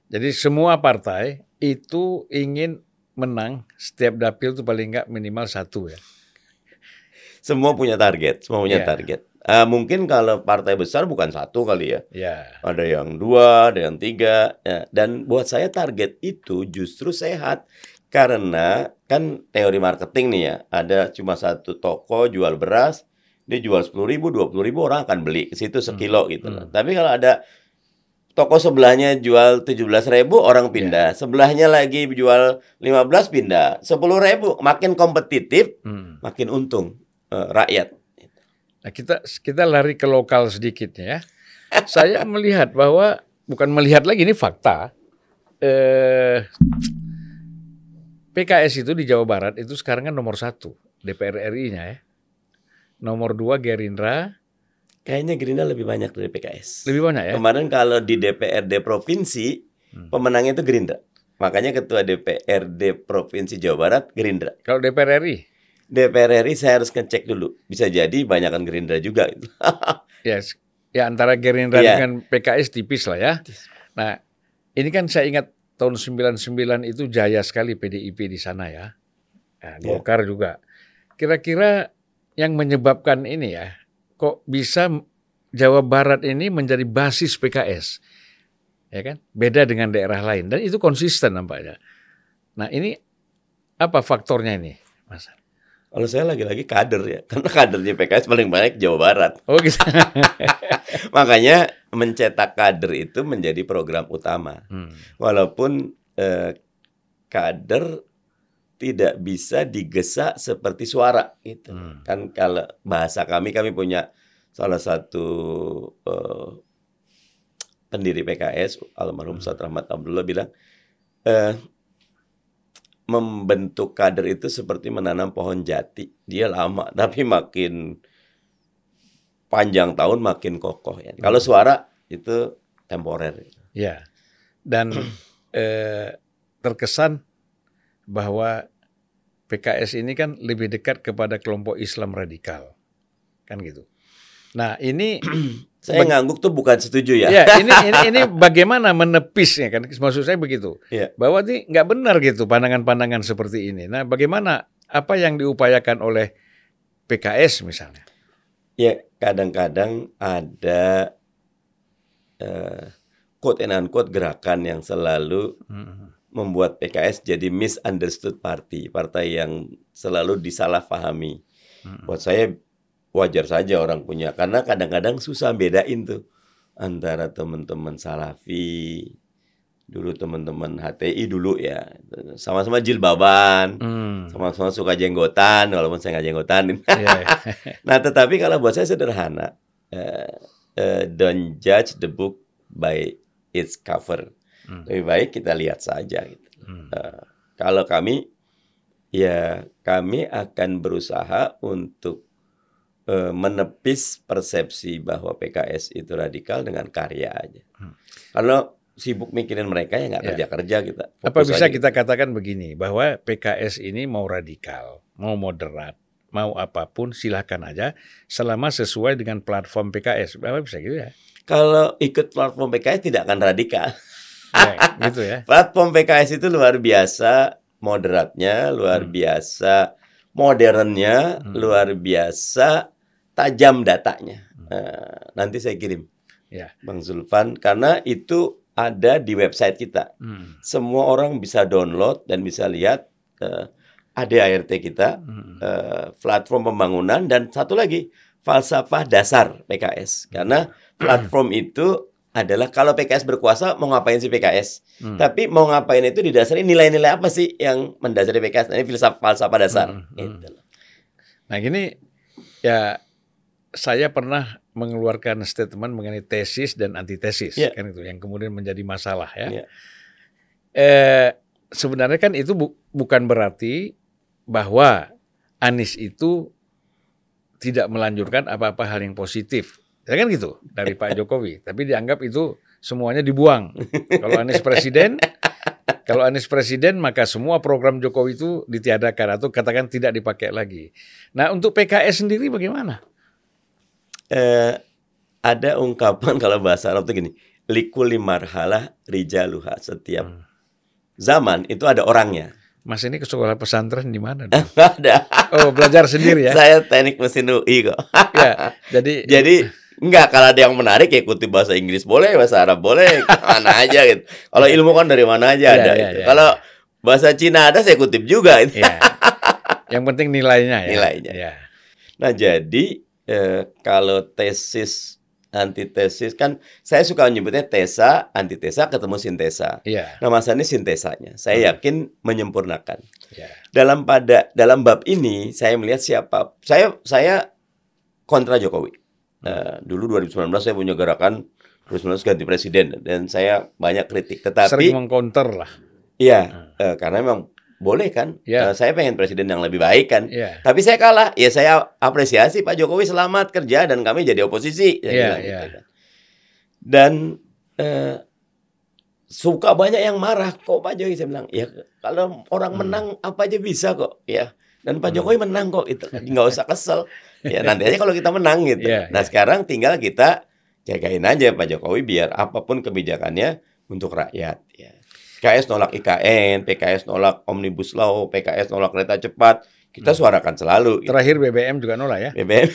Jadi semua partai itu ingin menang setiap dapil itu paling enggak minimal satu ya. Semua punya target, semua punya yeah. target. Uh, mungkin kalau partai besar bukan satu kali ya. Yeah. Ada yang dua, ada yang tiga. Ya. Dan buat saya target itu justru sehat. Karena kan teori marketing nih ya. Ada cuma satu toko jual beras. Dia jual sepuluh ribu, dua puluh ribu orang akan beli ke situ sekilo hmm. gitu. Hmm. Tapi kalau ada toko sebelahnya jual tujuh belas ribu orang pindah. Yeah. Sebelahnya lagi jual lima belas pindah. Sepuluh ribu makin kompetitif, hmm. makin untung. uh, rakyat. Nah, kita kita lari ke lokal sedikit ya. *laughs* Saya melihat bahwa bukan melihat lagi ini fakta. Eh, PKS itu di Jawa Barat itu sekarang kan nomor satu DPR RI-nya ya. Nomor dua Gerindra. Kayaknya Gerindra lebih banyak dari PKS. Lebih banyak ya. Kemarin kalau di DPRD provinsi hmm. pemenangnya itu Gerindra. Makanya ketua DPRD provinsi Jawa Barat Gerindra. Kalau DPR RI? DPR RI saya harus ngecek dulu. Bisa jadi banyakkan Gerindra juga. *laughs* yes. Ya antara Gerindra yeah. dengan PKS tipis lah ya. Nah ini kan saya ingat tahun 99 itu jaya sekali PDIP di sana ya. Nah, Golkar yeah. juga. Kira-kira yang menyebabkan ini ya, kok bisa Jawa Barat ini menjadi basis PKS? Ya kan? Beda dengan daerah lain dan itu konsisten nampaknya. Nah, ini apa faktornya ini, Mas? Kalau saya lagi-lagi kader ya, *laughs* karena kadernya PKS paling banyak Jawa Barat. Oh gitu. *laughs* Makanya mencetak kader itu menjadi program utama. Hmm. Walaupun eh, kader tidak bisa digesa seperti suara itu. Hmm. Kan kalau bahasa kami kami punya salah satu eh, pendiri PKS almarhum hmm. Rahmat Abdullah bilang eh, membentuk kader itu seperti menanam pohon jati. Dia lama, *laughs* tapi makin panjang tahun makin kokoh. Ya. Kalau hmm. suara itu temporer. Ya, dan *clears throat* eh, terkesan bahwa PKS ini kan lebih dekat kepada kelompok Islam radikal, kan gitu. Nah ini *clears throat* Saya ngangguk tuh bukan setuju ya. Ya, ini *laughs* ini, ini bagaimana menepisnya kan? Maksud saya begitu. Ya. Bahwa ini nggak benar gitu pandangan-pandangan seperti ini. Nah, bagaimana apa yang diupayakan oleh PKS misalnya? Ya, kadang-kadang ada uh, quote and unquote gerakan yang selalu hmm. Membuat PKS jadi misunderstood party, partai yang selalu disalahpahami. Hmm. Buat saya wajar saja orang punya karena kadang-kadang susah bedain tuh antara teman-teman salafi dulu teman-teman HTI dulu ya sama-sama jilbaban hmm. sama-sama suka jenggotan walaupun saya nggak jenggotan yeah. *laughs* Iya. *laughs* nah tetapi kalau buat saya sederhana uh, uh, don't judge the book by its cover hmm. lebih baik kita lihat saja gitu hmm. uh, kalau kami ya kami akan berusaha untuk uh, menepis persepsi bahwa PKS itu radikal dengan karya aja. Hmm. Kalau sibuk mikirin mereka ya nggak ya. kerja kerja kita. Apa bisa kita gitu. katakan begini bahwa PKS ini mau radikal, mau moderat, mau apa pun silahkan aja selama sesuai dengan platform PKS. Apa bisa gitu ya? Kalau ikut platform PKS tidak akan radikal. *laughs* Ya, gitu ya. *laughs* platform PKS itu luar biasa moderatnya, luar hmm. biasa modernnya, hmm. luar biasa tajam datanya. Uh, nanti saya kirim, ya. Bang Zulfan, karena itu ada di website kita. Hmm. Semua orang bisa download dan bisa lihat uh, ADART kita, hmm. uh, platform pembangunan dan satu lagi falsafah dasar PKS. Karena platform itu adalah kalau PKS berkuasa mau ngapain sih PKS? Hmm. Tapi mau ngapain itu didasari nilai-nilai apa sih yang mendasari PKS? Nah, ini filsafat falsafah dasar. Hmm. Hmm. Gitu. Nah gini ya saya pernah mengeluarkan statement mengenai tesis dan antitesis yeah. kan itu yang kemudian menjadi masalah ya. Yeah. Eh, sebenarnya kan itu bu bukan berarti bahwa Anies itu tidak melanjutkan apa-apa hal yang positif. Ya kan gitu dari Pak Jokowi, tapi dianggap itu semuanya dibuang. Kalau Anies presiden, kalau Anies presiden maka semua program Jokowi itu ditiadakan atau katakan tidak dipakai lagi. Nah, untuk PKS sendiri bagaimana? eh, ada ungkapan kalau bahasa Arab itu gini, likuli marhalah rijaluha. Setiap hmm. zaman itu ada orangnya. Mas ini ke sekolah pesantren di mana? *laughs* ada. Oh, belajar sendiri ya? Saya teknik mesin UI kok. ya, *laughs* jadi jadi enggak kalau ada yang menarik ya ikuti bahasa Inggris boleh, bahasa Arab boleh, *laughs* mana aja gitu. Kalau ilmu kan dari mana aja ya, ada ya, gitu. Ya. Kalau bahasa Cina ada saya kutip juga gitu. Ya. Yang penting nilainya ya. Nilainya. Ya. Nah, jadi eh, kalau tesis antitesis kan saya suka menyebutnya tesa, antitesa ketemu sintesa. Yeah. Nah, Mas Anies sintesanya. Saya hmm. yakin menyempurnakan. Yeah. Dalam pada dalam bab ini saya melihat siapa saya saya kontra Jokowi. Uh, dulu 2019 saya punya gerakan 2019 ganti presiden dan saya banyak kritik tetapi sering mengcounter lah. Iya, hmm. uh, karena memang boleh kan? Yeah. Ya. Uh, saya pengen presiden yang lebih baik kan. Yeah. Tapi saya kalah. Ya saya apresiasi Pak Jokowi selamat kerja dan kami jadi oposisi. Ya, yeah, yeah. Gitu. Kan. Dan uh, suka banyak yang marah kok Pak Jokowi saya bilang ya kalau orang hmm. menang apa aja bisa kok ya. Dan Pak hmm. Jokowi menang kok itu nggak usah kesel. *laughs* Ya nanti aja kalau kita menang gitu. Yeah, nah yeah. sekarang tinggal kita jagain aja Pak Jokowi biar apa pun kebijakannya untuk rakyat. Ya. PKS nolak IKN, PKS nolak Omnibus Law, PKS nolak kereta cepat. Kita hmm. suarakan selalu. Gitu. Terakhir BBM juga nolak ya? BBM.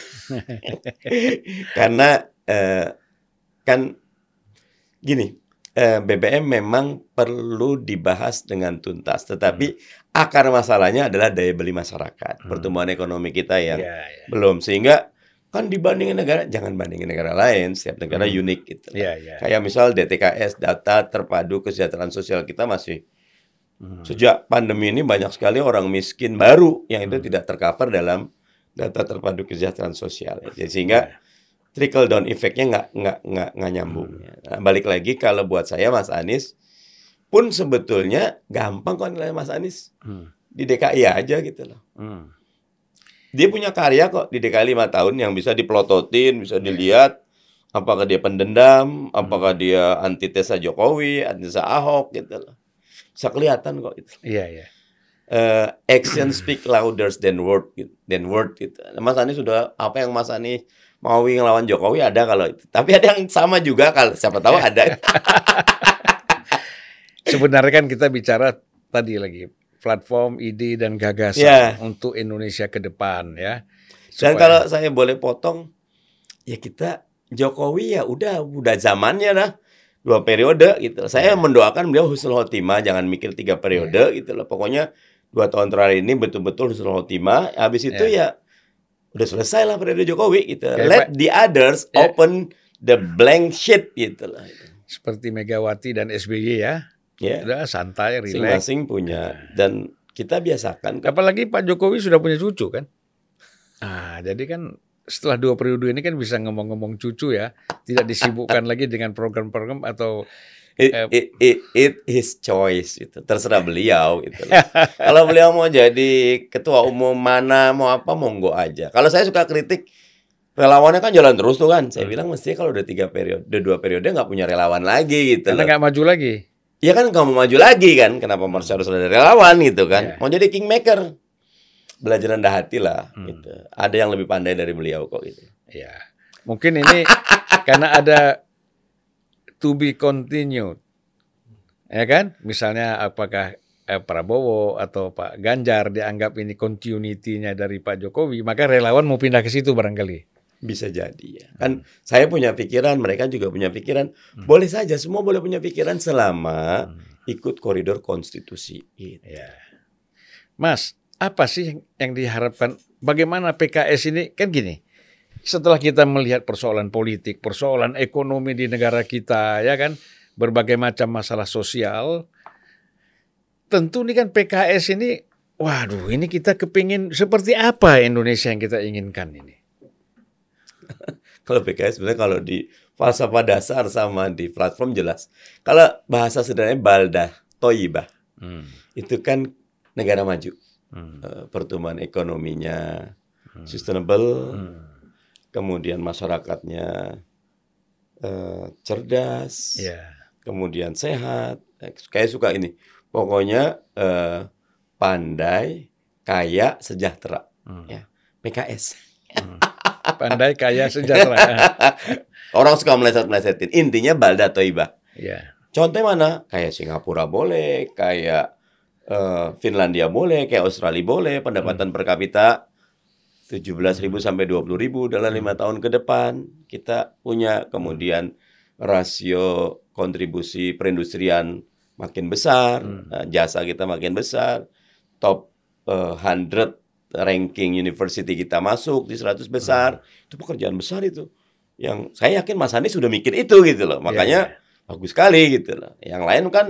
*laughs* Karena eh, kan gini, eh, BBM memang perlu dibahas dengan tuntas. Tetapi hmm. Akar masalahnya adalah daya beli masyarakat, hmm. pertumbuhan ekonomi kita yang yeah, yeah. belum. Sehingga kan dibandingin negara jangan bandingin negara lain setiap negara hmm. unik gitu yeah, yeah. kayak misal DTKS data terpadu kesejahteraan sosial kita masih hmm. sejak pandemi ini banyak sekali orang miskin baru yang itu hmm. tidak tercover dalam data terpadu kesejahteraan sosial jadi sehingga yeah. trickle down efeknya nggak nggak nggak nggak nyambung hmm. nah, balik lagi kalau buat saya Mas Anies pun sebetulnya gampang kok nilai Mas Anies hmm. di DKI aja gitu loh hmm dia punya karya kok di DKI lima tahun yang bisa dipelototin, bisa iya. dilihat apakah dia pendendam, apakah dia antitesa Jokowi, antitesa Ahok gitu loh. Bisa kelihatan kok itu. Iya, iya. Uh, action speak louder than word gitu, than word gitu. Mas Anies sudah apa yang Mas Anies mau ngelawan Jokowi ada kalau itu. Tapi ada yang sama juga kalau siapa tahu ada. *laughs* Sebenarnya kan kita bicara tadi lagi platform ide dan gagasan yeah. untuk Indonesia ke depan ya. Supaya... Dan kalau saya boleh potong, ya kita Jokowi ya udah udah zamannya lah dua periode gitu. Saya yeah. mendoakan beliau husnul khotimah, jangan mikir tiga periode yeah. gitu loh. Pokoknya dua tahun terakhir ini betul-betul husnul khotimah. Habis itu yeah. ya udah selesai lah periode Jokowi gitu. Okay, Let Pak. the others yeah. open the blank sheet gitu lah. Seperti Megawati dan SBY ya. Ya. Udah santai, rileks. Masing-masing punya dan kita biasakan. Apalagi Pak Jokowi sudah punya cucu kan. Ah, jadi kan setelah dua periode ini kan bisa ngomong-ngomong cucu ya, tidak disibukkan *laughs* lagi dengan program-program atau It, eh, it, it, it his choice itu terserah *laughs* beliau gitu. Kalau beliau mau jadi ketua umum mana mau apa monggo aja. Kalau saya suka kritik relawannya kan jalan terus tuh kan. Saya hmm. bilang mesti kalau udah tiga periode, udah dua periode nggak punya relawan lagi gitu. Karena nggak maju lagi. Ya kan kamu maju lagi kan, kenapa harus harus ada relawan gitu kan? Yeah. Mau jadi kingmaker, belajar rendah hati lah. Hmm. Gitu. Ada yang lebih pandai dari beliau kok gitu. Ya, mungkin ini *laughs* karena ada to be continued, ya kan? Misalnya apakah eh, Prabowo atau Pak Ganjar dianggap ini continuity-nya dari Pak Jokowi, maka relawan mau pindah ke situ barangkali. Bisa jadi ya. Kan saya punya pikiran, mereka juga punya pikiran. Hmm. Boleh saja, semua boleh punya pikiran selama hmm. ikut koridor konstitusi. Gitu. Ya. Mas, apa sih yang diharapkan? Bagaimana PKS ini? Kan gini, setelah kita melihat persoalan politik, persoalan ekonomi di negara kita, ya kan, berbagai macam masalah sosial, tentu ini kan PKS ini, waduh, ini kita kepingin seperti apa Indonesia yang kita inginkan ini? Kalau PKS sebenarnya kalau di falsafah dasar sama di platform jelas. Kalau bahasa sederhananya balda toyibah. Hmm. Itu kan negara maju. Hmm. Uh, pertumbuhan ekonominya hmm. sustainable. Hmm. Kemudian masyarakatnya uh, cerdas. Yeah. Kemudian sehat. Kayak suka ini. Pokoknya uh, pandai, kaya, sejahtera. Hmm. Ya. PKS. Hmm. Pandai, kaya, sejahtera. *laughs* Orang suka meleset-melesetin. Intinya balda toibah. Yeah. Contohnya mana? Kayak Singapura boleh, kayak uh, Finlandia boleh, kayak Australia boleh. Pendapatan hmm. per kapita 17 ribu sampai 20 ribu dalam lima tahun ke depan. Kita punya kemudian rasio kontribusi perindustrian makin besar, hmm. jasa kita makin besar, top uh, 100 ranking university kita masuk di 100 besar, hmm. itu pekerjaan besar itu. yang saya yakin Mas Anies sudah mikir itu gitu loh. Makanya yeah, bagus sekali gitu loh. Yang lain kan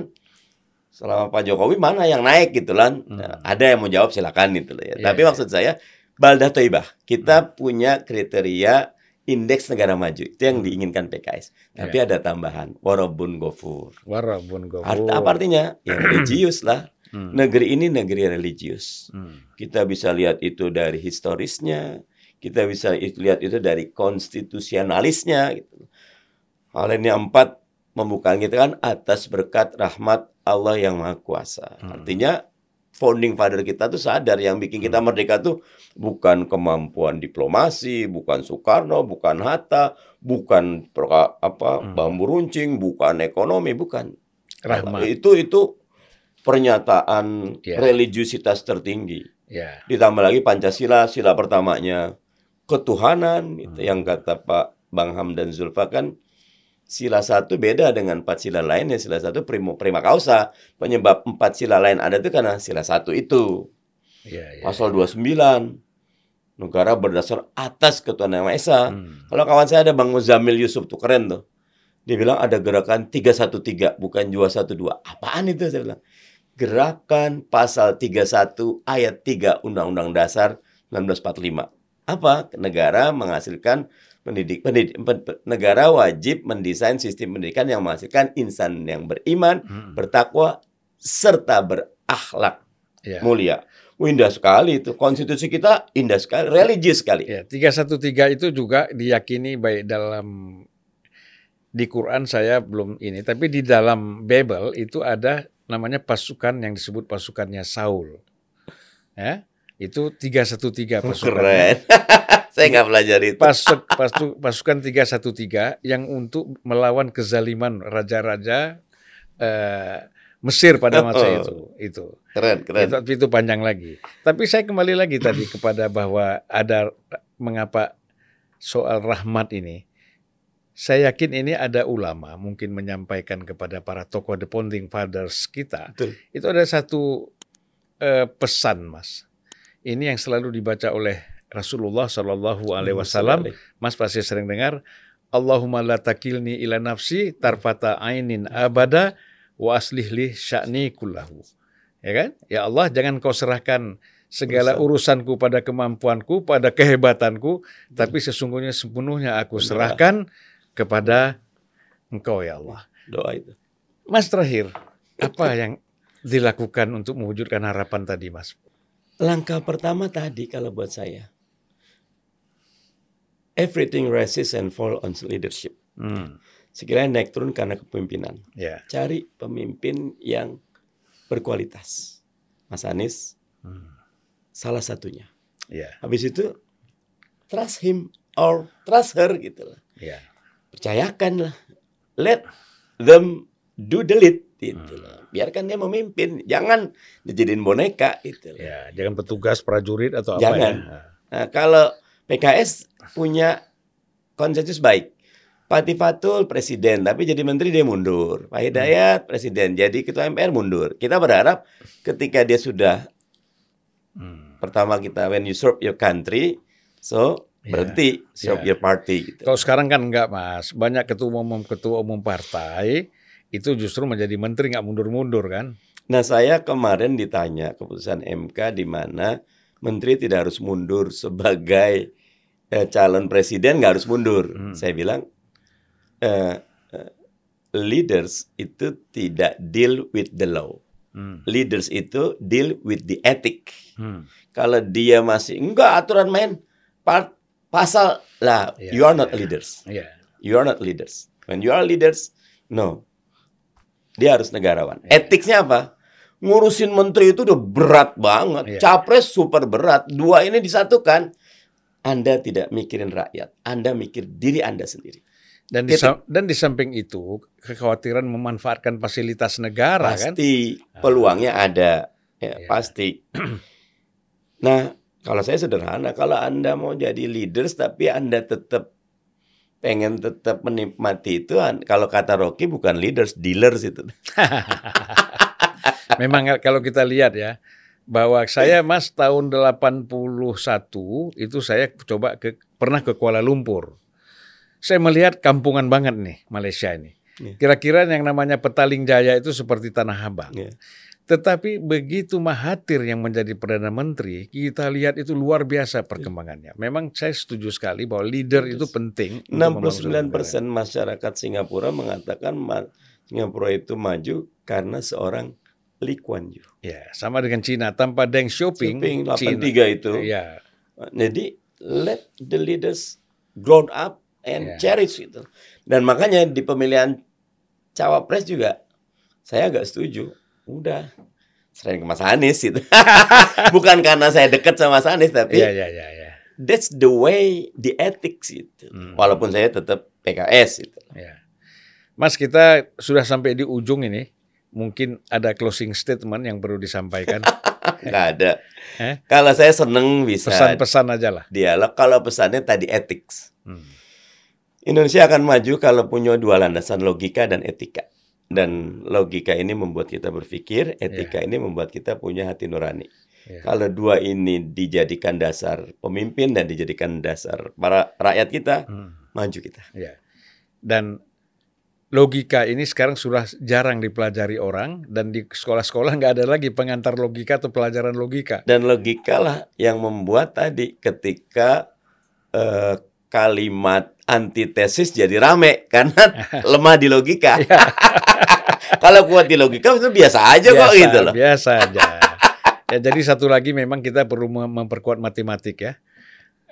selama Pak Jokowi mana yang naik gitu kan. Hmm. Nah, ada yang mau jawab silakan gitu loh ya. Yeah, Tapi yeah. maksud saya Balda Toibah, kita hmm. punya kriteria indeks negara maju itu yang hmm. diinginkan PKS. Tapi yeah. ada tambahan warabun gofur. Warabun gofur. Art, apa artinya? Ya *clears throat* religius lah. Hmm. Negeri ini negeri religius. Hmm. Kita bisa lihat itu dari historisnya, kita bisa lihat itu dari konstitusionalisnya gitu. Hal ini empat membuka kita kan atas berkat rahmat Allah yang Maha Kuasa. Hmm. Artinya founding father kita tuh sadar yang bikin kita hmm. merdeka tuh bukan kemampuan diplomasi, bukan Soekarno, bukan Hatta, bukan apa hmm. bambu runcing, bukan ekonomi, bukan. Rahmat. Itu itu pernyataan yeah. religiusitas tertinggi. Yeah. Ditambah lagi Pancasila, sila pertamanya ketuhanan hmm. yang kata Pak Bang Ham dan Zulfa kan sila satu beda dengan empat sila lain ya sila satu prima, prima causa penyebab empat sila lain ada itu karena sila satu itu ya, ya, pasal ya. 29 negara berdasar atas ketuhanan yang Maha Esa hmm. kalau kawan saya ada Bang Muzamil Yusuf tuh keren tuh dia bilang ada gerakan 313 bukan 212 apaan itu saya bilang gerakan pasal 31 ayat 3 Undang-Undang Dasar 1945 apa negara menghasilkan pendidik, pendidik negara wajib mendesain sistem pendidikan yang menghasilkan insan yang beriman, hmm. bertakwa serta berakhlak ya. mulia. Oh, indah sekali itu konstitusi kita indah sekali, religius sekali. Ya, 313 itu juga diyakini baik dalam di Quran saya belum ini, tapi di dalam Bible itu ada namanya pasukan yang disebut pasukannya Saul. Ya, itu 313 pasukan. Keren. *laughs* Saya nggak pelajari itu. Pasuk, pasuk, pasukan 313 yang untuk melawan kezaliman raja-raja uh, Mesir pada masa oh, itu. Itu. Keren, keren. Itu, itu panjang lagi. Tapi saya kembali lagi tadi kepada bahwa ada mengapa soal rahmat ini. Saya yakin ini ada ulama mungkin menyampaikan kepada para tokoh the founding fathers kita. Betul. Itu ada satu uh, pesan, Mas ini yang selalu dibaca oleh Rasulullah Shallallahu Alaihi Wasallam. Mas pasti sering dengar. Allahumma la takilni ila nafsi tarfata ainin abada wa aslih li sya'ni kullahu. Ya kan? Ya Allah, jangan kau serahkan segala Urusan. urusanku pada kemampuanku, pada kehebatanku, tapi sesungguhnya sepenuhnya aku serahkan kepada Engkau ya Allah. Doa itu. Mas terakhir, apa yang dilakukan untuk mewujudkan harapan tadi, Mas? Langkah pertama tadi kalau buat saya, everything rises and fall on leadership. Hmm. Sekiranya naik turun karena kepemimpinan. Yeah. Cari pemimpin yang berkualitas. Mas Anies, hmm. salah satunya. Yeah. Habis itu trust him or trust her gitu lah. Yeah. Percayakan lah. Let them do the lead gitu hmm. loh. Biarkan dia memimpin, jangan dijadiin boneka gitu loh. Ya, jangan petugas prajurit atau apa jangan. ya. Nah, kalau PKS punya konsensus baik. Pak Tifatul presiden, tapi jadi menteri dia mundur. Pak Hidayat hmm. presiden, jadi ketua MPR mundur. Kita berharap ketika dia sudah hmm. pertama kita when you serve your country, so berhenti yeah. serve yeah. party. Gitu. Kalau sekarang kan enggak mas, banyak ketua umum ketua umum partai itu justru menjadi menteri nggak mundur-mundur kan? Nah saya kemarin ditanya keputusan MK di mana menteri tidak harus mundur sebagai eh, calon presiden nggak harus mundur. Hmm. Saya bilang eh, eh, leaders itu tidak deal with the law. Hmm. Leaders itu deal with the ethic. Hmm. Kalau dia masih enggak aturan main part, pasal lah, yeah, you are not yeah. leaders. Yeah. You are not leaders. When you are leaders, no, dia harus negarawan. Yeah. Etiknya apa? Ngurusin menteri itu udah berat banget. Yeah. Capres super berat. Dua ini disatukan. Anda tidak mikirin rakyat. Anda mikir diri Anda sendiri. Dan di, dan di samping itu kekhawatiran memanfaatkan fasilitas negara pasti, kan? Pasti peluangnya ada. Ya, yeah. pasti. *clears throat* Nah, kalau saya sederhana, kalau Anda mau jadi leaders tapi Anda tetap pengen tetap menikmati itu kalau kata Rocky bukan leaders dealers itu *laughs* memang kalau kita lihat ya bahwa saya Mas tahun 81 itu saya coba ke pernah ke Kuala Lumpur saya melihat kampungan banget nih Malaysia ini. Ya. Kira-kira yang namanya Petaling Jaya itu seperti Tanah Abang. Yeah. Tetapi begitu Mahathir yang menjadi Perdana Menteri, kita lihat itu luar biasa perkembangannya. Memang saya setuju sekali bahwa leader itu penting. 69 persen masyarakat Singapura mengatakan Singapura itu maju karena seorang Lee Kuan Yew. Ya, sama dengan Cina. Tanpa Deng Xiaoping, Xiaoping 83 China, itu. Ya. Jadi let the leaders grow up and yeah. cherish itu. Dan makanya di pemilihan cawapres juga saya agak setuju udah sering ke Mas Anies gitu. *laughs* Bukan karena saya dekat sama Mas Anies tapi yeah, yeah, yeah, yeah. that's the way the ethics itu. Hmm. Walaupun saya tetap PKS itu. Yeah. Mas kita sudah sampai di ujung ini. Mungkin ada closing statement yang perlu disampaikan. *laughs* Nggak ada. Eh? Kalau saya seneng bisa pesan-pesan aja lah. Dialog. Kalau pesannya tadi ethics. Hmm. Indonesia akan maju kalau punya dua landasan logika dan etika dan logika ini membuat kita berpikir, etika yeah. ini membuat kita punya hati nurani. Yeah. Kalau dua ini dijadikan dasar pemimpin dan dijadikan dasar para rakyat kita, hmm. maju kita. Yeah. Dan logika ini sekarang sudah jarang dipelajari orang dan di sekolah-sekolah nggak ada lagi pengantar logika atau pelajaran logika. Dan logika lah yang membuat tadi ketika uh, kalimat antitesis jadi rame karena *laughs* lemah di logika. Iya. *laughs* Kalau kuat di logika itu biasa aja biasa, kok gitu loh. Biasa aja. ya jadi satu lagi memang kita perlu memperkuat matematik ya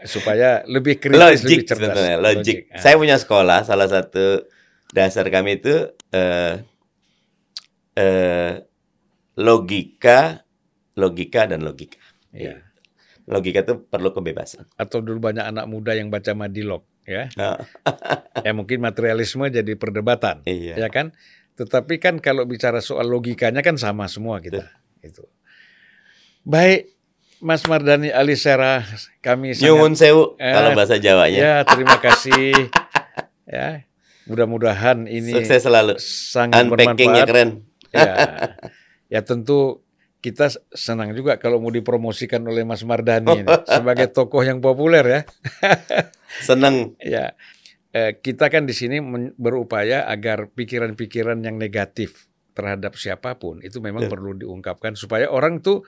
supaya lebih kritis, logik, lebih cerdas. Logik. logik. Ah. Saya punya sekolah, salah satu dasar kami itu uh, uh, logika, logika dan logika. Ya. Logika itu perlu kebebasan. Atau dulu banyak anak muda yang baca Madilog ya. ya mungkin materialisme jadi perdebatan, iya. ya kan? Tetapi kan kalau bicara soal logikanya kan sama semua kita. Itu. Baik, Mas Mardani Alisera, kami Nyuwun sewu eh, kalau bahasa Jawanya. Ya, terima kasih. ya, mudah-mudahan ini sukses selalu. Sangat bermanfaat. keren. ya, ya tentu kita senang juga kalau mau dipromosikan oleh Mas Mardani ini, *laughs* sebagai tokoh yang populer ya. *laughs* senang. ya eh, kita kan di sini berupaya agar pikiran-pikiran yang negatif terhadap siapa pun itu memang ya. perlu diungkapkan supaya orang tuh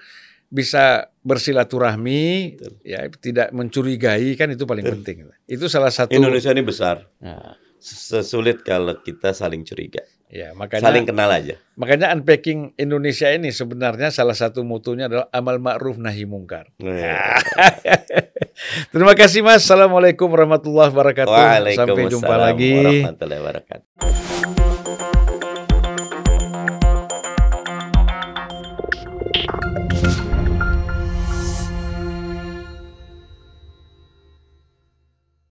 bisa bersilaturahmi Betul. ya tidak mencurigai kan itu paling Betul. penting itu salah satu Indonesia ini besar nah. sesulit kalau kita saling curiga ya makanya saling kenal aja makanya unpacking Indonesia ini sebenarnya salah satu mutunya adalah amal ma'ruf nahi mungkar ya. *laughs* Terima kasih Mas. Assalamualaikum warahmatullahi wabarakatuh. Sampai jumpa lagi. warahmatullahi wabarakatuh.